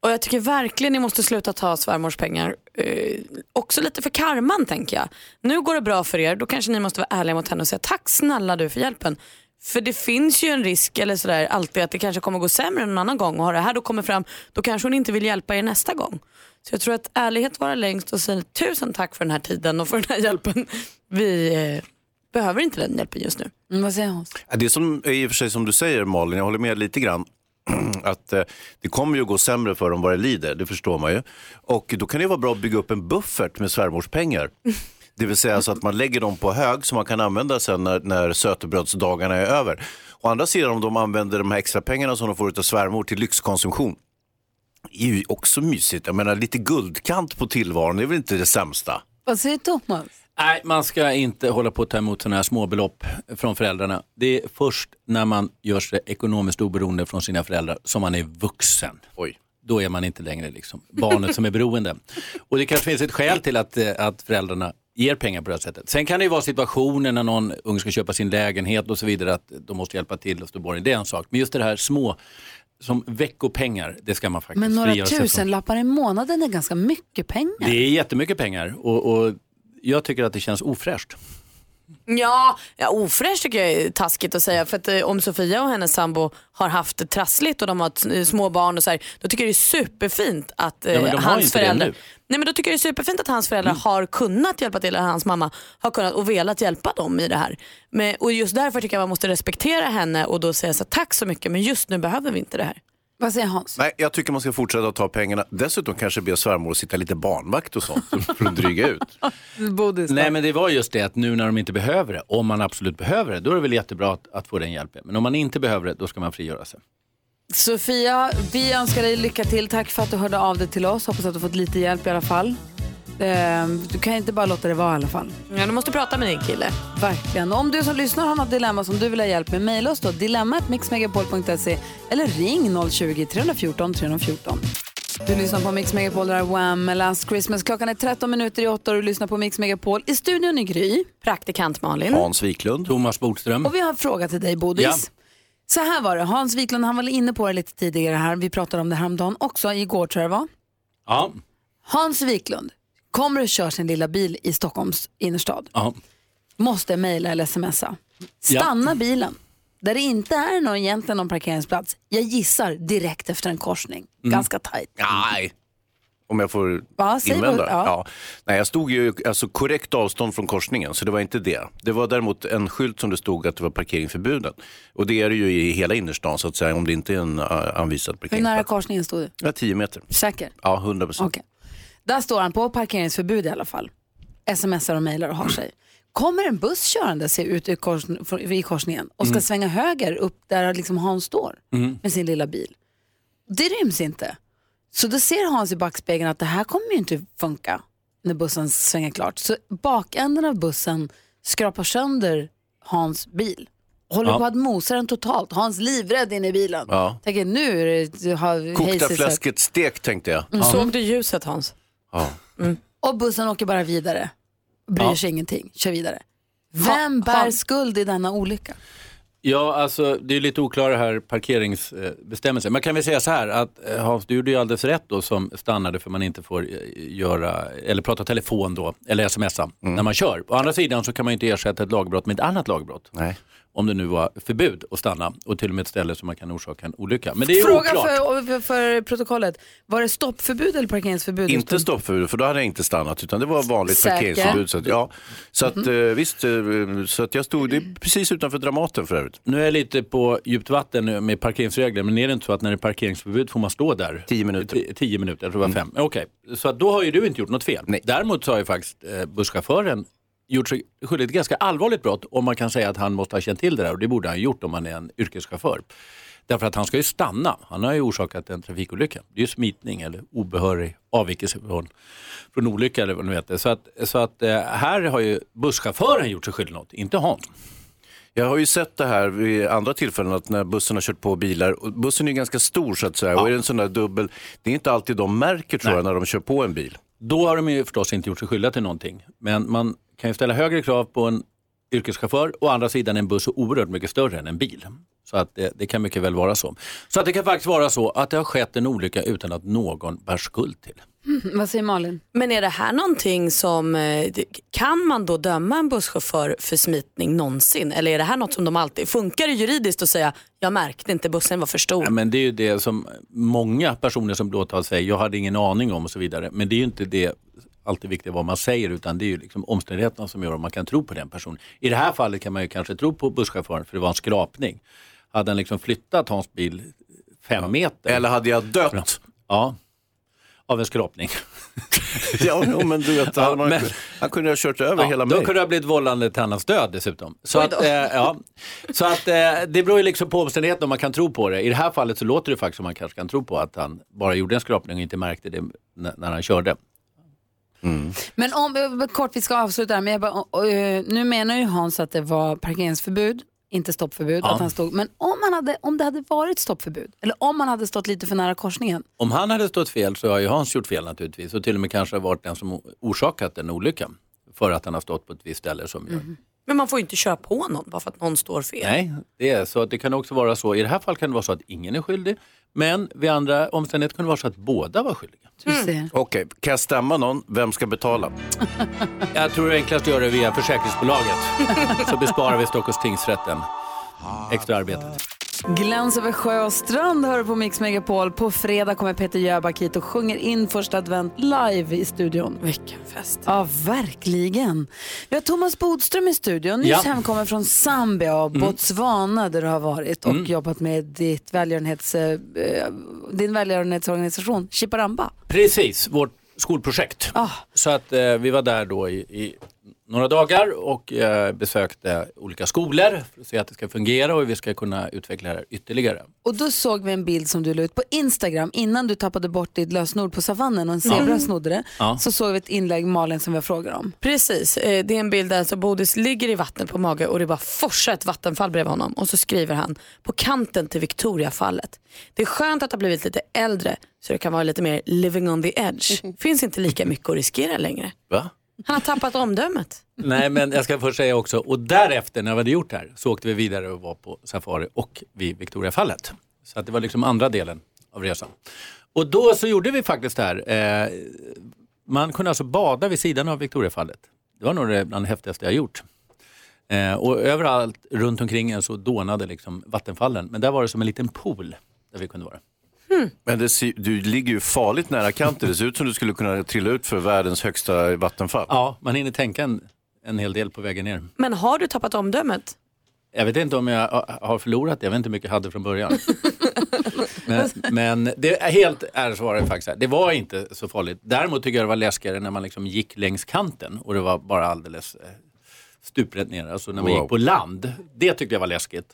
Och jag tycker verkligen ni måste sluta ta svärmors pengar. Eh, också lite för karman tänker jag. Nu går det bra för er, då kanske ni måste vara ärliga mot henne och säga tack snälla du för hjälpen. För det finns ju en risk eller sådär alltid att det kanske kommer gå sämre en annan gång och har det här då kommer fram då kanske hon inte vill hjälpa er nästa gång. Så jag tror att ärlighet vara längst och säga tusen tack för den här tiden och för den här hjälpen. Vi eh, behöver inte den hjälpen just nu. Mm, vad säger hon? Det är som, i och för sig som du säger Malin, jag håller med lite grann. Att eh, det kommer ju att gå sämre för dem vad det lider, det förstår man ju. Och då kan det vara bra att bygga upp en buffert med svärmors pengar. Det vill säga så att man lägger dem på hög som man kan använda sen när, när sötebrödsdagarna är över. Å andra sidan om de använder de här extra pengarna som de får av svärmor till lyxkonsumtion. Det är ju också mysigt. Jag menar lite guldkant på tillvaron, det är väl inte det sämsta? Vad säger Thomas? Nej, man ska inte hålla på att ta emot sådana här småbelopp från föräldrarna. Det är först när man gör sig ekonomiskt oberoende från sina föräldrar som man är vuxen. Oj. Då är man inte längre liksom barnet som är beroende. Och det kanske finns ett skäl till att, eh, att föräldrarna ger pengar på det här sättet. Sen kan det ju vara situationer när någon ung ska köpa sin lägenhet och så vidare att de måste hjälpa till och stå borgen. Det är en sak. Men just det här små, som veckopengar, det ska man faktiskt Men några tusenlappar i månaden är ganska mycket pengar. Det är jättemycket pengar och, och jag tycker att det känns ofräscht. Ja, ja ofräscht tycker jag är taskigt att säga. För att eh, om Sofia och hennes sambo har haft det trassligt och de har ett, eh, små barn och så här, då tycker jag det är superfint att eh, Ja, men de har hans inte det föräldrar nu. Nej men då tycker jag det är superfint att hans föräldrar har kunnat hjälpa till, eller hans mamma har kunnat och velat hjälpa dem i det här. Men, och just därför tycker jag man måste respektera henne och då säga så här, tack så mycket men just nu behöver vi inte det här. Vad säger Hans? Nej, jag tycker man ska fortsätta att ta pengarna. Dessutom kanske be svärmor att sitta lite barnvakt och sånt för att dryga ut. Nej men det var just det att nu när de inte behöver det, om man absolut behöver det, då är det väl jättebra att, att få den hjälpen. Men om man inte behöver det, då ska man frigöra sig. Sofia, vi önskar dig lycka till. Tack för att du hörde av dig till oss. Hoppas att du fått lite hjälp i alla fall. Ehm, Du kan inte bara låta det vara i alla fall. Ja, du måste prata med din kille. Verkligen. Om du som lyssnar har något dilemma som du vill ha hjälp med, mejla oss då. dilemmatmixmegapol.se eller ring 020-314 314. Du lyssnar på Mix Megapol, där är Wham! med Last Christmas. Klockan är 13 minuter i 8 och du lyssnar på Mix Megapol. I studion i Gry. Praktikant Malin. Hans Wiklund. Thomas Bodström. Och vi har en fråga till dig, Bodis. Ja. Så här var det, Hans Wiklund han var inne på det lite tidigare här. Vi pratade om det häromdagen också, igår tror jag det var. Ja. Hans Wiklund kommer och kör sin lilla bil i Stockholms innerstad. Ja. Måste mejla eller smsa. Stanna bilen där det inte är någon, egentligen någon parkeringsplats. Jag gissar direkt efter en korsning. Mm. Ganska tajt. Nej. Om jag får Va, invända? vad- ja. Nej, jag stod ju alltså, korrekt avstånd från korsningen, så det var inte det. Det var däremot en skylt som det stod att det var parkering förbuden. Och det är det ju i hela innerstan så att säga, om det inte är en uh, anvisad Hur nära parkeringsplats. korsningen stod du? Ja, 10 meter. Säker? Ja, 100 procent. Där står han på parkeringsförbud i alla fall. Smsar och mejlar och har sig. Kommer en buss körande sig ut i, kors, i korsningen och ska Mm. svänga höger upp där liksom Hans står Mm. med sin lilla bil. Det ryms inte. Så då ser Hans i backspegeln att det här kommer ju inte funka när bussen svänger klart. Så bakänden av bussen skrapar sönder Hans bil Håller Ja. på att mosa den totalt. Hans livrädd inne i bilen. Ja. Tänker nu är det har Kokta fläsket stek tänkte jag. Mm. Såg du ljuset Hans? Ja. Och bussen åker bara vidare. Bryr Ja. sig ingenting, kör vidare. Vem bär skuld i denna olycka? Ja, alltså det är lite oklara här parkeringsbestämmelser. Man kan väl säga så här att eh, Hans, du gjorde ju alldeles rätt då som stannade för man inte får eh, göra, eller prata telefon då, eller smsa när man kör. Å andra sidan så kan man ju inte ersätta ett lagbrott med ett annat lagbrott. Nej. Om det nu var förbud att stanna och till och med ett ställe som man kan orsaka en olycka. Men det är Fråga oklart. för, för, för protokollet. Var det stoppförbud eller parkeringsförbud? Inte stoppförbud, för då hade jag inte stannat, utan det var vanligt Säker? parkeringsförbud. Så att, ja, så att, eh, visst, eh, så att jag stod det är precis utanför Dramaten för övrigt. Nu är jag lite på djupt vatten nu med parkeringsregler, men är det inte så att när det är parkeringsförbud får man stå där? Tio minuter. T- tio minuter, jag tror det var fem. Okej, så att då har ju du inte gjort något fel. Däremot så har ju faktiskt eh, busschauffören gjort sig skyldig till ganska allvarligt brott om man kan säga att han måste ha känt till det där och det borde han ha gjort om han är en yrkeschaufför. Därför att han ska ju stanna. Han har ju orsakat en trafikolycka. Det är ju smitning eller obehörig avvikelse från, från olycka eller vad nu heter. Så att, så att eh, här har ju busschauffören gjort sig skyldig något, inte Hans. Jag har ju sett det här vid andra tillfällen att när bussen har kört på bilar, och bussen är ju ganska stor så att säga och är det en sån där dubbel, det är inte alltid de märker tror jag när de kör på en bil. Då har de ju förstås inte gjort sig skyldiga till någonting. Men man kan ju ställa högre krav på en yrkeschaufför. Å andra sidan är en buss så oerhört mycket större än en bil. Så att det, det kan mycket väl vara så. Så att det kan faktiskt vara så att det har skett en olycka utan att någon bär skuld till. Mm, vad säger Malin? Men är det här någonting som, eh, kan man då döma en busschaufför för smitning någonsin? Eller är det här något som de alltid, funkar det juridiskt att säga, jag märkte inte, bussen var för stor? Ja, men det är ju det som många personer som blåtal säger, jag hade ingen aning om och så vidare. Men det är ju inte det alltid viktigt vad man säger utan det är ju liksom omständigheterna som gör om man kan tro på den personen. I det här fallet kan man ju kanske tro på busschauffören för det var en skrapning. Hade han liksom flyttat Hans bil fem meter. Eller hade jag dött? Ja, av en skrapning. ja, men du vet, han, men- han kunde ha kört över Ja, hela då mig. kunde det ha blivit vållande till annans död dessutom. Så att, då. eh, ja, så att eh, det beror ju liksom på omständigheterna om man kan tro på det. I det här fallet så låter det faktiskt som man kanske kan tro på att han bara gjorde en skrapning och inte märkte det när, när han körde. Men om, kort vi ska avsluta men jag bara, eh, nu menar ju Hans att det var parkeringsförbud, inte stoppförbud. Ja. Att han stod, men om, han hade, om det hade varit stoppförbud, eller om han hade stått lite för nära korsningen, Om han hade stått fel så har ju Hans gjort fel naturligtvis och till och med kanske varit den som orsakat den olyckan. För att han har stått på ett visst ställe som gör. Men man får ju inte köra på någon bara för att någon står fel. Nej, det är så att det kan också vara så. I det här fallet kan det vara så att ingen är skyldig. Men vid andra omständigheter kan det vara så att båda var skyldiga. Okej, kan jag stämma någon? Vem ska betala? Jag tror det är enklast att göra det via försäkringsbolaget. Så besparar vi Stockholms tingsrätten extra arbetet. Gläns över sjö och strand hör du på Mix Megapol. På fredag kommer Peter Jöback hit och sjunger in första advent live i studion. Vilken fest. Ja, verkligen. Vi har Thomas Bodström i studion, nyss Ja. hemkommen från Zambia och Mm. Botswana där du har varit och Mm. jobbat med ditt välgörenhets, eh, din välgörenhetsorganisation Chiparamba. Precis, vårt skolprojekt. Så att eh, vi var där då i, i några dagar och eh, besökte olika skolor för att se att det ska fungera och hur vi ska kunna utveckla det här ytterligare. Och då såg vi en bild som du la ut på Instagram innan du tappade bort ditt lösenord på savannen och en zebra Ja. snodde det. Ja. Så såg vi ett inlägg Malin som vi frågar om. Precis, eh, det är en bild där alltså Bodis ligger i vattnet på mage och det bara forsar ett vattenfall bredvid honom och så skriver han på kanten till Victoriafallet. Det är skönt att ha blivit lite äldre så det kan vara lite mer living on the edge. Finns inte lika mycket att riskera längre. Va? Han har tappat omdömet. Nej men jag ska först säga också, och därefter när vi hade gjort det här så åkte vi vidare och var på safari och vid Victoriafallet. Så att det var liksom andra delen av resan. Och då så gjorde vi faktiskt det här. Eh, man kunde alltså bada vid sidan av Victoriafallet. Det var nog det bland det häftigaste jag gjort. Eh, och överallt runt omkring en så dånade liksom vattenfallen. Men där var det som en liten pool där vi kunde vara. Men det, du ligger ju farligt nära kanten. Det ser ut som du skulle kunna trilla ut för världens högsta vattenfall. Ja, man hinner tänka en, en hel del på vägen ner. Men har du tappat omdömet? Jag vet inte om jag har förlorat det, jag vet inte hur mycket jag hade från början. men, men det är helt ärligt var det faktiskt här. det var inte så farligt. Däremot tycker jag det var läskigare när man liksom gick längs kanten och det var bara alldeles eh, stuprätt ner, alltså när man Wow. gick på land. Det tyckte jag var läskigt.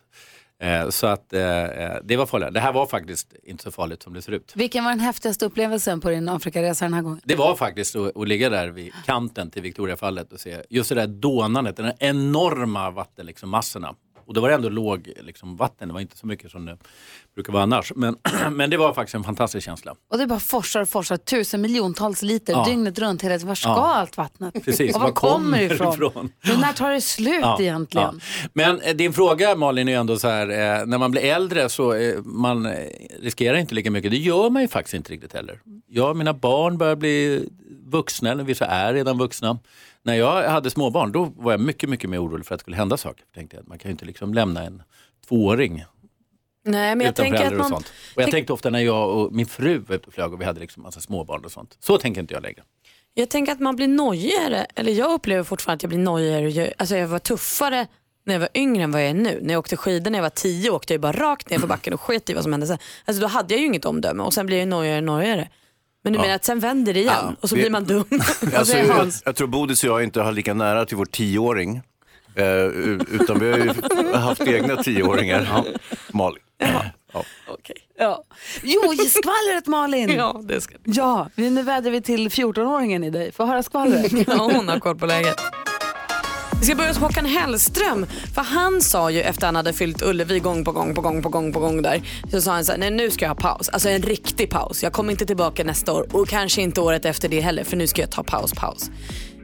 Eh, så att eh, eh, det var farligt. Det här var faktiskt inte så farligt som det ser ut. Vilken var den häftigaste upplevelsen på din Afrikaresa den här gången? Det var faktiskt att, att ligga där vid kanten till Victoriafallet och se just det där dånandet, de enorma vattenmassorna. Liksom. Och då var det ändå låg liksom, vatten, det var inte så mycket som det brukar vara annars. Men, men det var faktiskt en fantastisk känsla. Och det bara forsar och forsar tusen miljontals liter Ja. dygnet runt hela. Var ska Ja. allt vattnet? Precis, och var var kommer det ifrån? ifrån? Men när tar det slut Ja, egentligen? ja. Men eh, din fråga Malin är ändå så här, eh, när man blir äldre så eh, man riskerar inte lika mycket. Det gör man ju faktiskt inte riktigt heller. Jag och mina barn börjar bli vuxna, eller vissa är redan vuxna. När jag hade småbarn då var jag mycket, mycket mer orolig för att det skulle hända saker. Jag tänkte att man kan ju inte liksom lämna en tvååring Nej, men jag utan föräldrar och man... sånt. Och jag tänk- tänkte ofta när jag och min fru var ute och flög och vi hade liksom massa småbarn och sånt. Så tänker inte jag längre. Jag tänker att man blir nojigare, eller jag upplever fortfarande att jag blir nojigare. Jag- Alltså jag var tuffare när jag var yngre än vad jag är nu. När jag åkte skidor när jag var tio åkte jag bara rakt ner för backen och sket i vad som hände sen. Alltså då hade jag ju inget omdöme och sen blir jag nojigare och nojigare. Men du Ja. menar att sen vänder det igen och så vi- blir man dum. Alltså, jag, Hans? jag tror Bodis och jag inte har lika nära till vår tioåring. Eh, utan vi har ju haft egna tioåringar. Malin. Ja. Ja. Jo, skvallret Malin! Ja, det ska Ja, nu vädrar vi till 14-åringen i dig. Få höra skvallret. Ja, hon har koll på läget. Vi ska börja hos Håkan Hellström. För han sa ju efter han hade fyllt Ullevi gång på gång på gång på gång på gång där. Så sa han så här, nej nu ska jag ha paus. Alltså en riktig paus. Jag kommer inte tillbaka nästa år och kanske inte året efter det heller för nu ska jag ta paus, paus.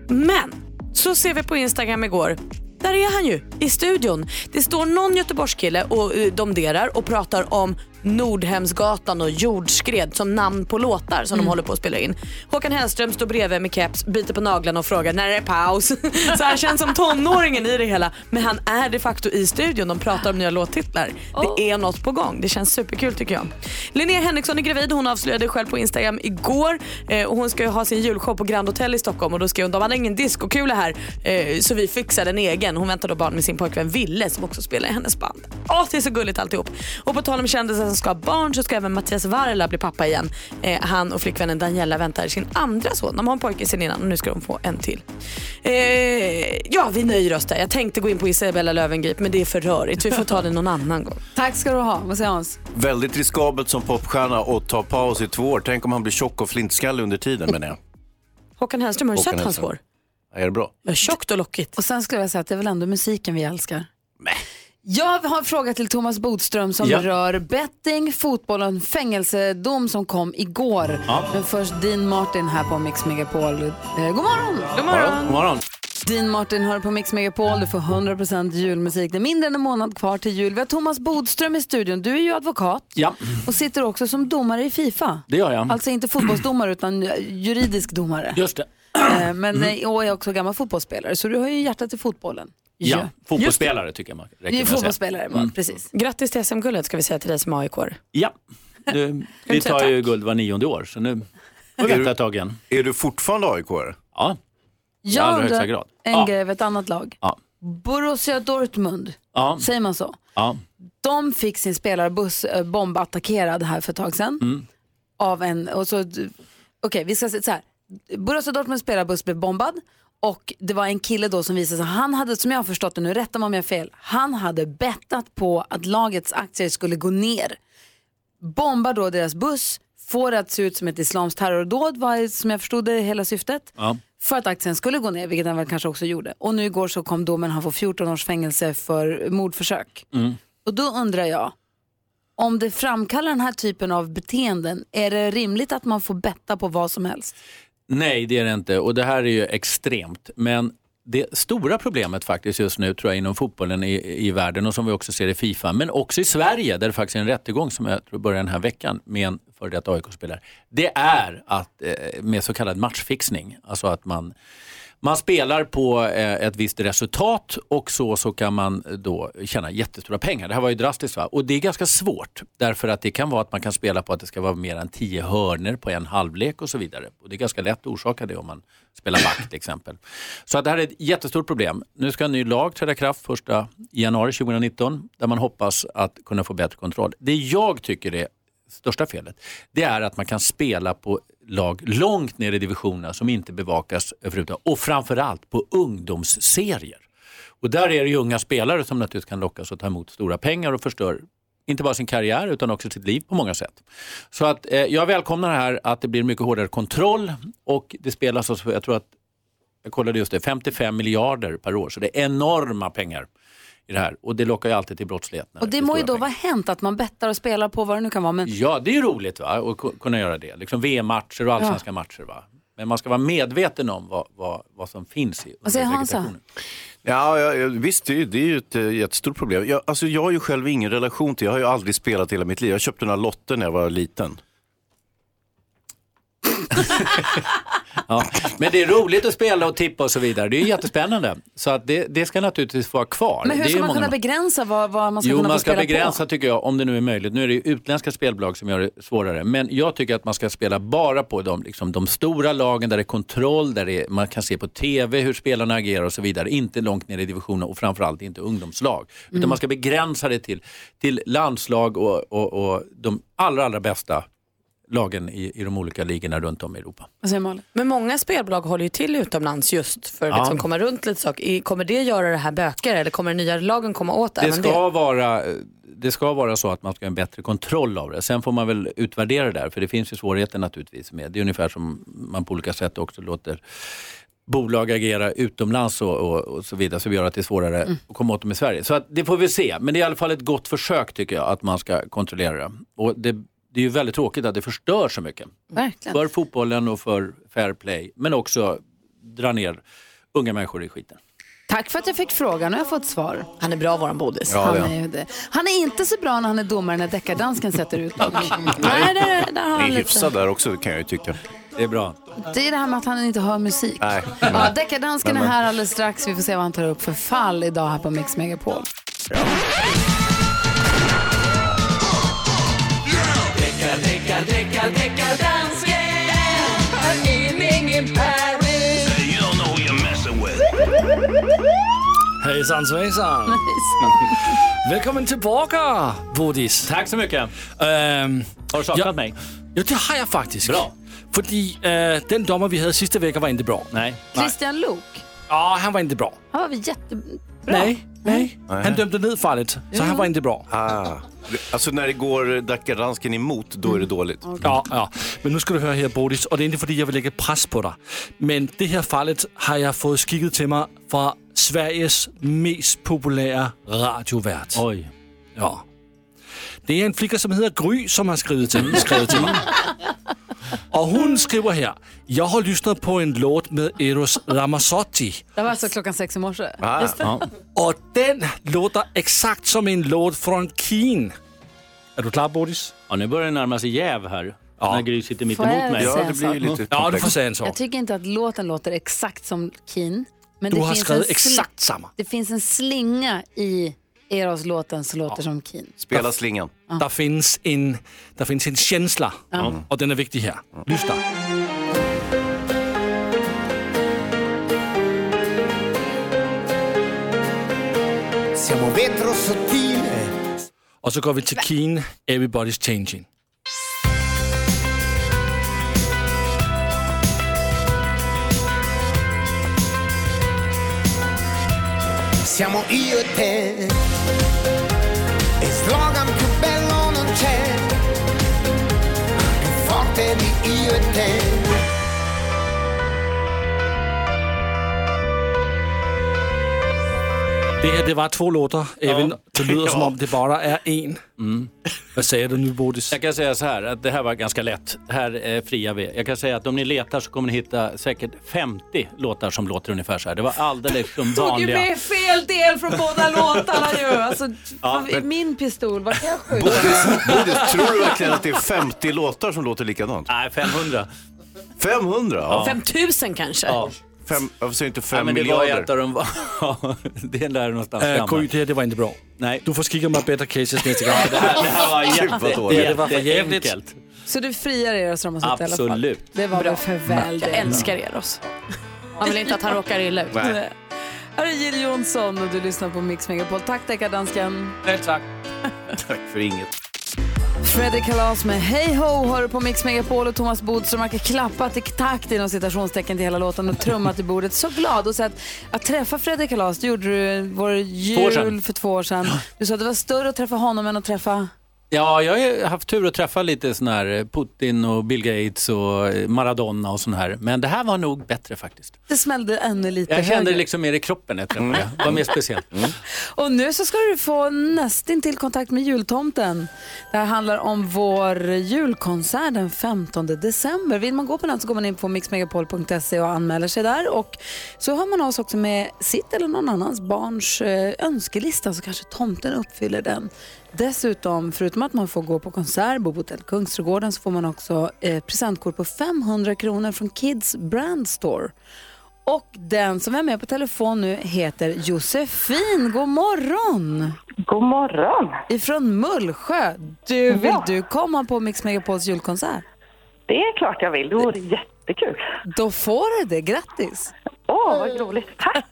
Men så ser vi på Instagram igår. Där är han ju, i studion. Det står någon Göteborgskille och eh, domderar och pratar om Nordhemsgatan och jordskred som namn på låtar som de håller på att spela in. Håkan Hellström står bredvid med keps, biter på naglarna och frågar när är det paus? Så han känns som tonåringen i det hela. Men han är de facto i studion. De pratar om nya låttitlar. Det är något på gång. Det känns superkul tycker jag. Linnea Henriksson är gravid. Hon avslöjade själv på Instagram igår. Eh, och hon ska ju ha sin julshow på Grand Hotel i Stockholm och då skrev hon de hade ingen diskokula här eh, så vi fixade en egen. Hon väntar då barn med sin pojkvän Ville som också spelar i hennes band. Åh, det är så gulligt alltihop. Och på tal om kändisar som ska ha barn så ska även Mattias Varela bli pappa igen. Eh, han och flickvännen Daniela väntar sin andra son. De har en pojke sedan innan och nu ska de få en till. Eh, ja, vi nöjer oss där. Jag tänkte gå in på Isabella Löwengrip men det är för rörigt. Vi får ta det någon annan gång. Tack ska du ha. Vad säger Hans? Väldigt riskabelt som popstjärna att ta paus i två år. Tänk om han blir tjock och flintskallig under tiden menar jag. Håkan Hellström, har du Håkan sett hans hår? Är det bra? Ja, Tjockt och lockigt. Och sen skulle jag säga att det är väl ändå musiken vi älskar. Jag har en fråga till Thomas Bodström som Ja. rör betting, fotboll och en fängelsedom som kom igår. Ja. Men först Dean Martin här på Mix Megapol. Eh, god morgon! God morgon. God morgon. Dean Martin hör på Mix Megapol. Du får 100% julmusik. Det är mindre än en månad kvar till jul. Vi har Thomas Bodström i studion. Du är ju advokat Ja, och sitter också som domare i Fifa. det gör jag. Alltså inte fotbollsdomare utan juridisk domare. Just det. Eh, Men eh, och är också gammal fotbollsspelare. Så du har ju hjärtat i fotbollen. Ja, fotbollsspelare tycker jag man räcker med fotbollsspelare, Mm. precis. Grattis till SM-guldet ska vi säga till dig som aik Ja, du, vi tar ju guld var nionde år så nu får vi vänta ett tag igen. Är du fortfarande aik -are? Ja, i allra högsta grad. en Ja. grej över ett annat lag. Ja. Borussia Dortmund, Ja, säger man så? ja. De fick sin spelarbuss eh, bombattackerad här för ett tag sedan. Mm. Av en, och så, okej vi ska säga så här. Borussia Dortmunds spelarbuss blev bombad och det var en kille då som visade sig, han hade, som jag har förstått det nu, rätta mig om jag har fel, han hade bettat på att lagets aktier skulle gå ner. Bombar då deras buss, får det att se ut som ett islamskt terrordåd var som jag förstod det hela syftet. ja. För att aktien skulle gå ner, vilket den väl kanske också gjorde. Och nu igår så kom domen, han får 14 års fängelse för mordförsök. Mm. Och då undrar jag, om det framkallar den här typen av beteenden, är det rimligt att man får betta på vad som helst? Nej, det är det inte och det här är ju extremt. Men det stora problemet faktiskt just nu tror jag inom fotbollen i, i världen och som vi också ser i Fifa, men också i Sverige där det faktiskt är en rättegång som jag tror börjar den här veckan med en före detta AIK-spelare. Det är att eh, med så kallad matchfixning, alltså att man man spelar på eh, ett visst resultat och så, så kan man då tjäna jättestora pengar. Det här var ju drastiskt va? och det är ganska svårt därför att det kan vara att man kan spela på att det ska vara mer än tio hörner på en halvlek och så vidare. Och det är ganska lätt att orsaka det om man spelar back till exempel. Så att det här är ett jättestort problem. Nu ska en ny lag träda i kraft 1 januari 2019 där man hoppas att kunna få bättre kontroll. Det jag tycker är största felet, det är att man kan spela på lag långt ner i divisionerna som inte bevakas överhuvudtaget. Och framförallt på ungdomsserier. Och där är det ju unga spelare som naturligtvis kan lockas att ta emot stora pengar och förstör inte bara sin karriär utan också sitt liv på många sätt. Så att eh, jag välkomnar det här att det blir mycket hårdare kontroll och det spelas, också, jag tror att, jag kollade just det, 55 miljarder per år. Så det är enorma pengar i det här och det lockar ju alltid till brottslighet. Och det är må ju då vara hänt att man bettar och spelar på vad det nu kan vara. Men Ja, det är ju roligt va? att ku- kunna göra det. Liksom VM-matcher och allsvenska matcher. Va? Men man ska vara medveten om vad, vad, vad som finns i Hansa? vegetationen. Ja, ja, ja, visst, det är, ju- det är ju ett eh, jättestort problem. Jag, alltså, jag har ju själv ingen relation till, jag har ju aldrig spelat hela mitt liv. Jag köpte några lotter när jag var liten. Ja. Men det är roligt att spela och tippa och så vidare. Det är jättespännande. Så att det, det ska naturligtvis vara kvar. Men hur ska man många- kunna begränsa vad, vad man ska Jo, kunna man ska spela begränsa på? tycker jag, om det nu är möjligt. Nu är det utländska spelbolag som gör det svårare. Men jag tycker att man ska spela bara på de, liksom, de stora lagen där det är kontroll, där är, man kan se på TV hur spelarna agerar och så vidare. Inte långt ner i divisionen och framförallt inte ungdomslag. Utan Mm. man ska begränsa det till, till landslag och, och, och de allra, allra bästa lagen i, i de olika ligorna runt om i Europa. Men många spelbolag håller ju till utomlands just för att Ja. liksom komma runt lite saker. Kommer det göra det här bökigare eller kommer den nya lagen komma åt Det även ska, det? vara, det ska vara så att man ska ha en bättre kontroll av det. Sen får man väl utvärdera det där, för det finns ju svårigheter naturligtvis med. Det är ungefär som man på olika sätt också låter bolag agera utomlands och, och, och så vidare, som gör att det är svårare att komma åt dem i Sverige. Så att det får vi se, men det är i alla fall ett gott försök tycker jag, att man ska kontrollera det. Och det, det är ju väldigt tråkigt att det förstör så mycket. Verkligen. För fotbollen och för fair play, men också dra ner unga människor i skiten. Tack för att jag fick frågan. Nu har jag fått svar. Han är bra våran bodis. Ja, han, det är det. han är inte så bra när han är domare när deckardansken sätter ut dock. Nej, där, där har Det han är lite. hyfsat där också kan jag ju tycka. Det är bra. Det är det här med att han inte hör musik. Nej. Ja, deckardansken är här alldeles strax. Vi får se vad han tar upp för fall idag här på Mix Megapol. Hejsan svejsan! Välkommen tillbaka, Bodis. Tack så mycket. Um, har du saknat mig? Ja, det har jag faktiskt. Bra. Fordi uh, den domare vi hade sista veckan var inte bra. Nej. Christian Luuk, Ja, han var inte bra. han var väl jättebra? Nej, nej. Nej. Han dömde ned fallet, så han var inte bra. Ah. Alltså när det går Dackaransken emot, då är det dåligt. Ja, ja. Men nu ska du höra här Bodis, och det är inte för att jag vill lägga press på dig. Men det här fallet har jag fått skickat till mig från Sveriges mest populära radiovärd. Oj. Ja. Det är en flicka som heter Gry som har skrivit till, skrivit till mig. Och hon skriver här. Jag har lyssnat på en låt med Eros Ramazzotti. Det var alltså klockan sex i morse. Ah. Ja. Och den låter exakt som en låt från Keen. Är du klar Bodis? Ja, nu börjar det närma sig jäv här. Ja. När Gry sitter mitt emot mig. Ja, det blir lite Ja, du får säga en sak. Jag tycker inte att låten låter exakt som Keen. Men Du det har finns skrivit exakt samma. Det finns en slinga i Eros-låten som låter som Keen. Spela slingan. Der finns en, finns en känsla och den är viktig här. Lyssna. Och så går vi till Keen, Everybody's Changing. Siamo io e te. E slogan più bello non c'è, più forte di io e te. Det här det var två låtar, även det lyder som om det bara är en. Vad säger du nu Bodis? Jag kan säga så här, att det här var ganska lätt. Här eh, friar vi. Jag kan säga att om ni letar så kommer ni hitta säkert 50 låtar som låter ungefär så här. Det var alldeles som Tog ju vanliga. med fel del från båda låtarna ju. Alltså, Ja, men- Min pistol, vad kan jag skjuta? Bodis, tror du verkligen att det är 50 låtar som låter likadant? Nej, 500. 500? Ja. 5000 kanske? Ja. Fem, varför säger inte Nej, 5 men det var ju miljarder? ett av de... Ja, det är där någonstans Äh, framme. Gry, det här det var inte bra. Nej. Du får skicka mig better cases nästa gång. Det här, det här var Gud, vad jätte, dåligt. Det var för jävligt. jätteenkelt. Så du friar Eros Ramazzotti i alla fall? Absolut. Det var väl för väl Jag det. älskar Eros. Man vill inte att han råkar illa ut. Nej. Här är Jill Johnson och du lyssnar på Mix Megapol. Tack deckardansken. Nej, tack. Tack för inget. Fredrik Kalas med Hej Ho hör du på Mix Megapol och Thomas Bodström har klappat i takt inom citationstecken till hela låten och trummat i bordet. Så glad och så att, att träffa Fredrik Kalas, det gjorde du vår år jul sedan. för två år sedan. Du sa att det var större att träffa honom än att träffa Ja, jag har haft tur att träffa lite sån här eh, Putin och Bill Gates och eh, Maradona och sån här. Men det här var nog bättre faktiskt. Det smällde ännu lite Jag kände det liksom mer i kroppen när jag träffade det. Det var mer speciellt. Och nu så ska du få nästin till kontakt med jultomten. Det här handlar om vår julkonsert den 15 december. Vill man gå på den så går man in på mixmegapol.se och anmäler sig där. Och så har man oss också med sitt eller någon annans barns eh, önskelista så kanske tomten uppfyller den. Dessutom, förutom att man får gå på konsert, bo på hotell Kungsträdgården, så får man också eh, presentkort på 500 kronor från Kids Brand Store. Och den som är med på telefon nu heter Josefin. God morgon! God morgon! Ifrån Mullsjö. Du, vill Ja. du komma på Mix Megapols julkonsert? Det är klart jag vill. Det vore jättekul. Då får du det. Grattis! Åh, vad roligt. Tack!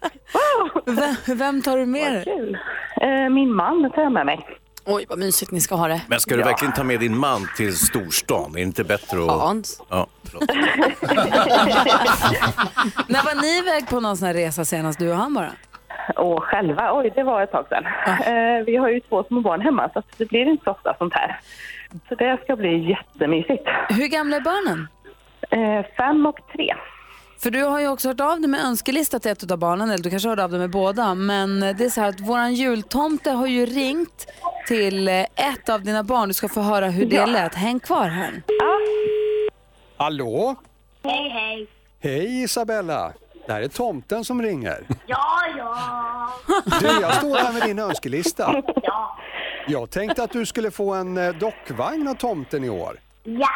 Vem, vem tar du med dig? Eh, min man tar jag med mig. Oj, vad mysigt ni ska ha det. Men ska du Ja. verkligen ta med din man till storstan? Är det inte bättre att... Hans. Ja, förlåt. När var ni iväg på någon sån här resa senast, du och han bara? Och själva, oj det var ett tag sedan. Eh, vi har ju två små barn hemma så att det blir inte så ofta sånt här. Så det ska bli jättemysigt. Hur gamla är barnen? Eh, fem och tre. För du har ju också hört av dig med önskelista till ett av barnen, eller du kanske hörde av dig med båda. Men det är så här att våran jultomte har ju ringt till eh, ett av dina barn. Du ska få höra hur det Ja. lät. Häng kvar här. Hallå? Hej, hej. Hej Isabella! Det här är tomten som ringer. Ja, ja. Du, jag står här med din önskelista. Ja. Jag tänkte att du skulle få en eh, dockvagn av tomten i år. Ja.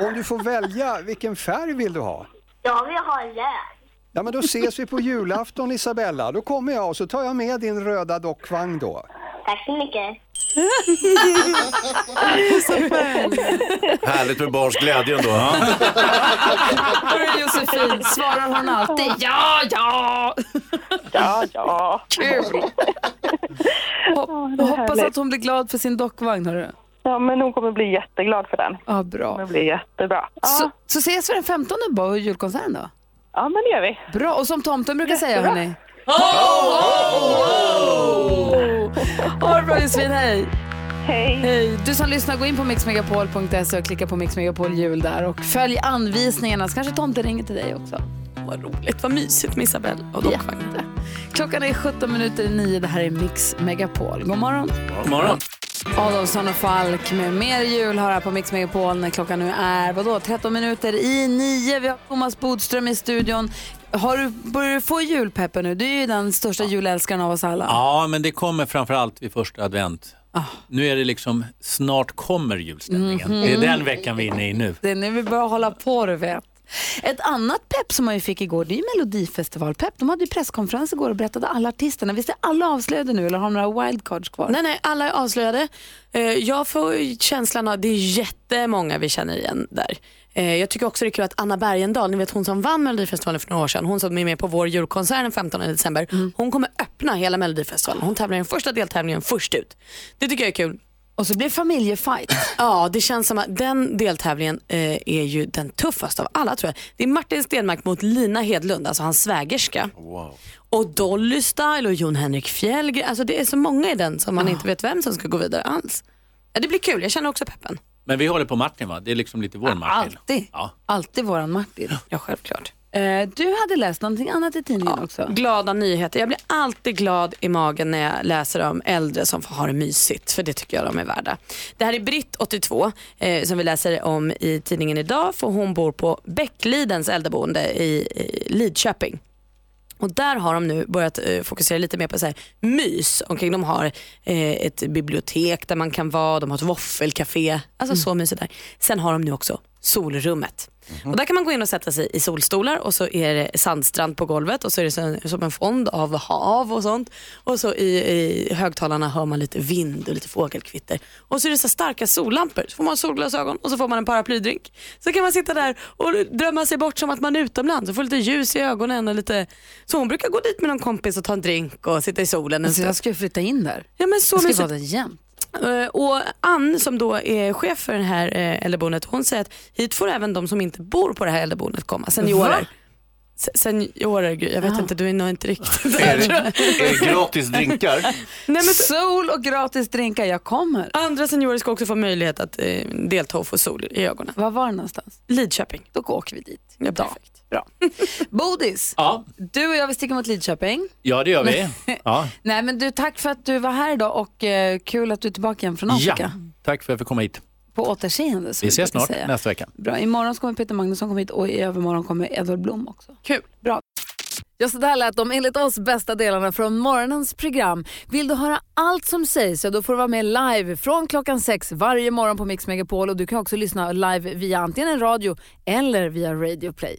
Om du får välja, vilken färg vill du ha? Jag vill ha lök. Ja, men då ses vi på julafton Isabella. Då kommer jag och så tar jag med din röda dockvagn då. Tack så mycket. Härligt med barns glädje ändå. Hörru Josefin, svarar hon alltid ja, ja? Ja, ja. Kul! Hop hoppas att hon blir glad för sin dockvagn. Hörru. Ja, men hon kommer bli jätteglad för den. Ja, bra. Det blir jättebra. Ja, Så, så ses vi den 15 på julkonserten då? ja men det gör vi. Bra, och som tomten brukar säga Jättebra. hörni. Ha det bra Josefin, hej! Hej! Hej! Du som lyssnar, gå in på mixmegapol.se och klicka på Mix Megapol jul där och följ anvisningarna så kanske tomten ringer till dig också. Vad roligt, vad mysigt med Isabelle och dockvagnen. Klockan är 17 minuter i nio. Det här är Mix Megapol. God morgon! God morgon. Adolfsson och Falk med mer jul har här på Mix Megapol när klockan nu är vadå, 13 minuter i nio. Vi har Thomas Bodström i studion. Har du, börjar du få julpeppen nu? Du är ju den största julälskaren av oss alla. Ja, men det kommer framförallt vid första advent. Nu är det liksom, snart kommer julstämningen. Mhm. Det är den veckan vi är inne i nu. Det är nu vi börjar hålla på, du vet. Ett annat pepp som man ju fick igår, det är ju Melodifestivalpepp. De hade ju presskonferens igår och berättade alla artisterna. Visst är alla avslöjade nu eller har de några wildcards kvar? Nej, nej, alla är avslöjade. Eh, Jag får känslan av, det är jättemånga vi känner igen där. Eh, Jag tycker också det är kul att Anna Bergendahl, ni vet hon som vann Melodifestivalen för några år sedan, hon som är med på vår julkonsert den 15 december, hon kommer öppna hela Melodifestivalen. Hon tävlar i den första deltävlingen först ut. Det tycker jag är kul. Och så blir det familjefight. Ja, det känns som att den deltävlingen eh, är ju den tuffaste av alla tror jag. Det är Martin Stenmark mot Lina Hedlund, alltså hans svägerska. Och Dolly Style och Jon Henrik Fjällgren. Alltså det är så många i den som man inte vet vem som ska gå vidare alls. Ja, det blir kul, jag känner också peppen. Men vi håller på Martin va? Det är liksom lite vår Martin. Alltid. Ja. Alltid våran Martin. Ja, självklart. Eh, du hade läst någonting annat i tidningen också. Glada nyheter. Jag blir alltid glad i magen när jag läser om äldre som får ha det mysigt, för det tycker jag de är värda. Det här är Britt, 82, eh, som vi läser om i tidningen idag, för hon bor på Bäcklidens äldreboende i, i Lidköping. Och där har de nu börjat eh, fokusera lite mer på så här, mys omkring. De har eh, ett bibliotek där man kan vara, de har ett våffelcafé. Alltså så mysigt där. Sen har de nu också solrummet. Och där kan man gå in och sätta sig i solstolar och så är det sandstrand på golvet och så är det som en fond av hav och sånt. Och så i, i högtalarna hör man lite vind och lite fågelkvitter. Och så är det så starka sollampor. Så får man solglasögon och så får man en paraplydrink. Så kan man sitta där och drömma sig bort som att man är utomlands och få lite ljus i ögonen. Och lite... Så hon brukar gå dit med någon kompis och ta en drink och sitta i solen en Alltså, jag ska flytta in där. Ja, men så jag ska vara där jämt. Eh, Och Ann som då är chef för det här eh, äldreboendet, hon säger att hit får även de som inte bor på det här äldreboendet komma, seniorer. Va? Seniorer, gud, jag vet inte, du är nog inte riktigt Är det, där. är det gratis drinkar? Nej, men, Sol och gratis drinkar, jag kommer. andra seniorer ska också få möjlighet att eh, delta och få sol i ögonen. Var var det någonstans? Lidköping. Då åker vi dit. Ja, perfekt. Bra. Bodis, Ja, du och jag vi sticker mot Lidköping. ja det gör vi. Ja. Nej men du, tack för att du var här idag och eh, kul att du är tillbaka igen från ja, Afrika. tack för att jag fick komma hit. På återseende Vi ses snart säga. nästa vecka. Bra. Imorgon kommer Peter Magnusson komma hit och i övermorgon kommer Edvard Blom också. Kul. Bra. Ja, så där lät de enligt oss bästa delarna från morgonens program. Vill du höra allt som sägs så då får du vara med live från klockan sex varje morgon på Mix Megapol och du kan också lyssna live via antingen en radio eller via Radio Play.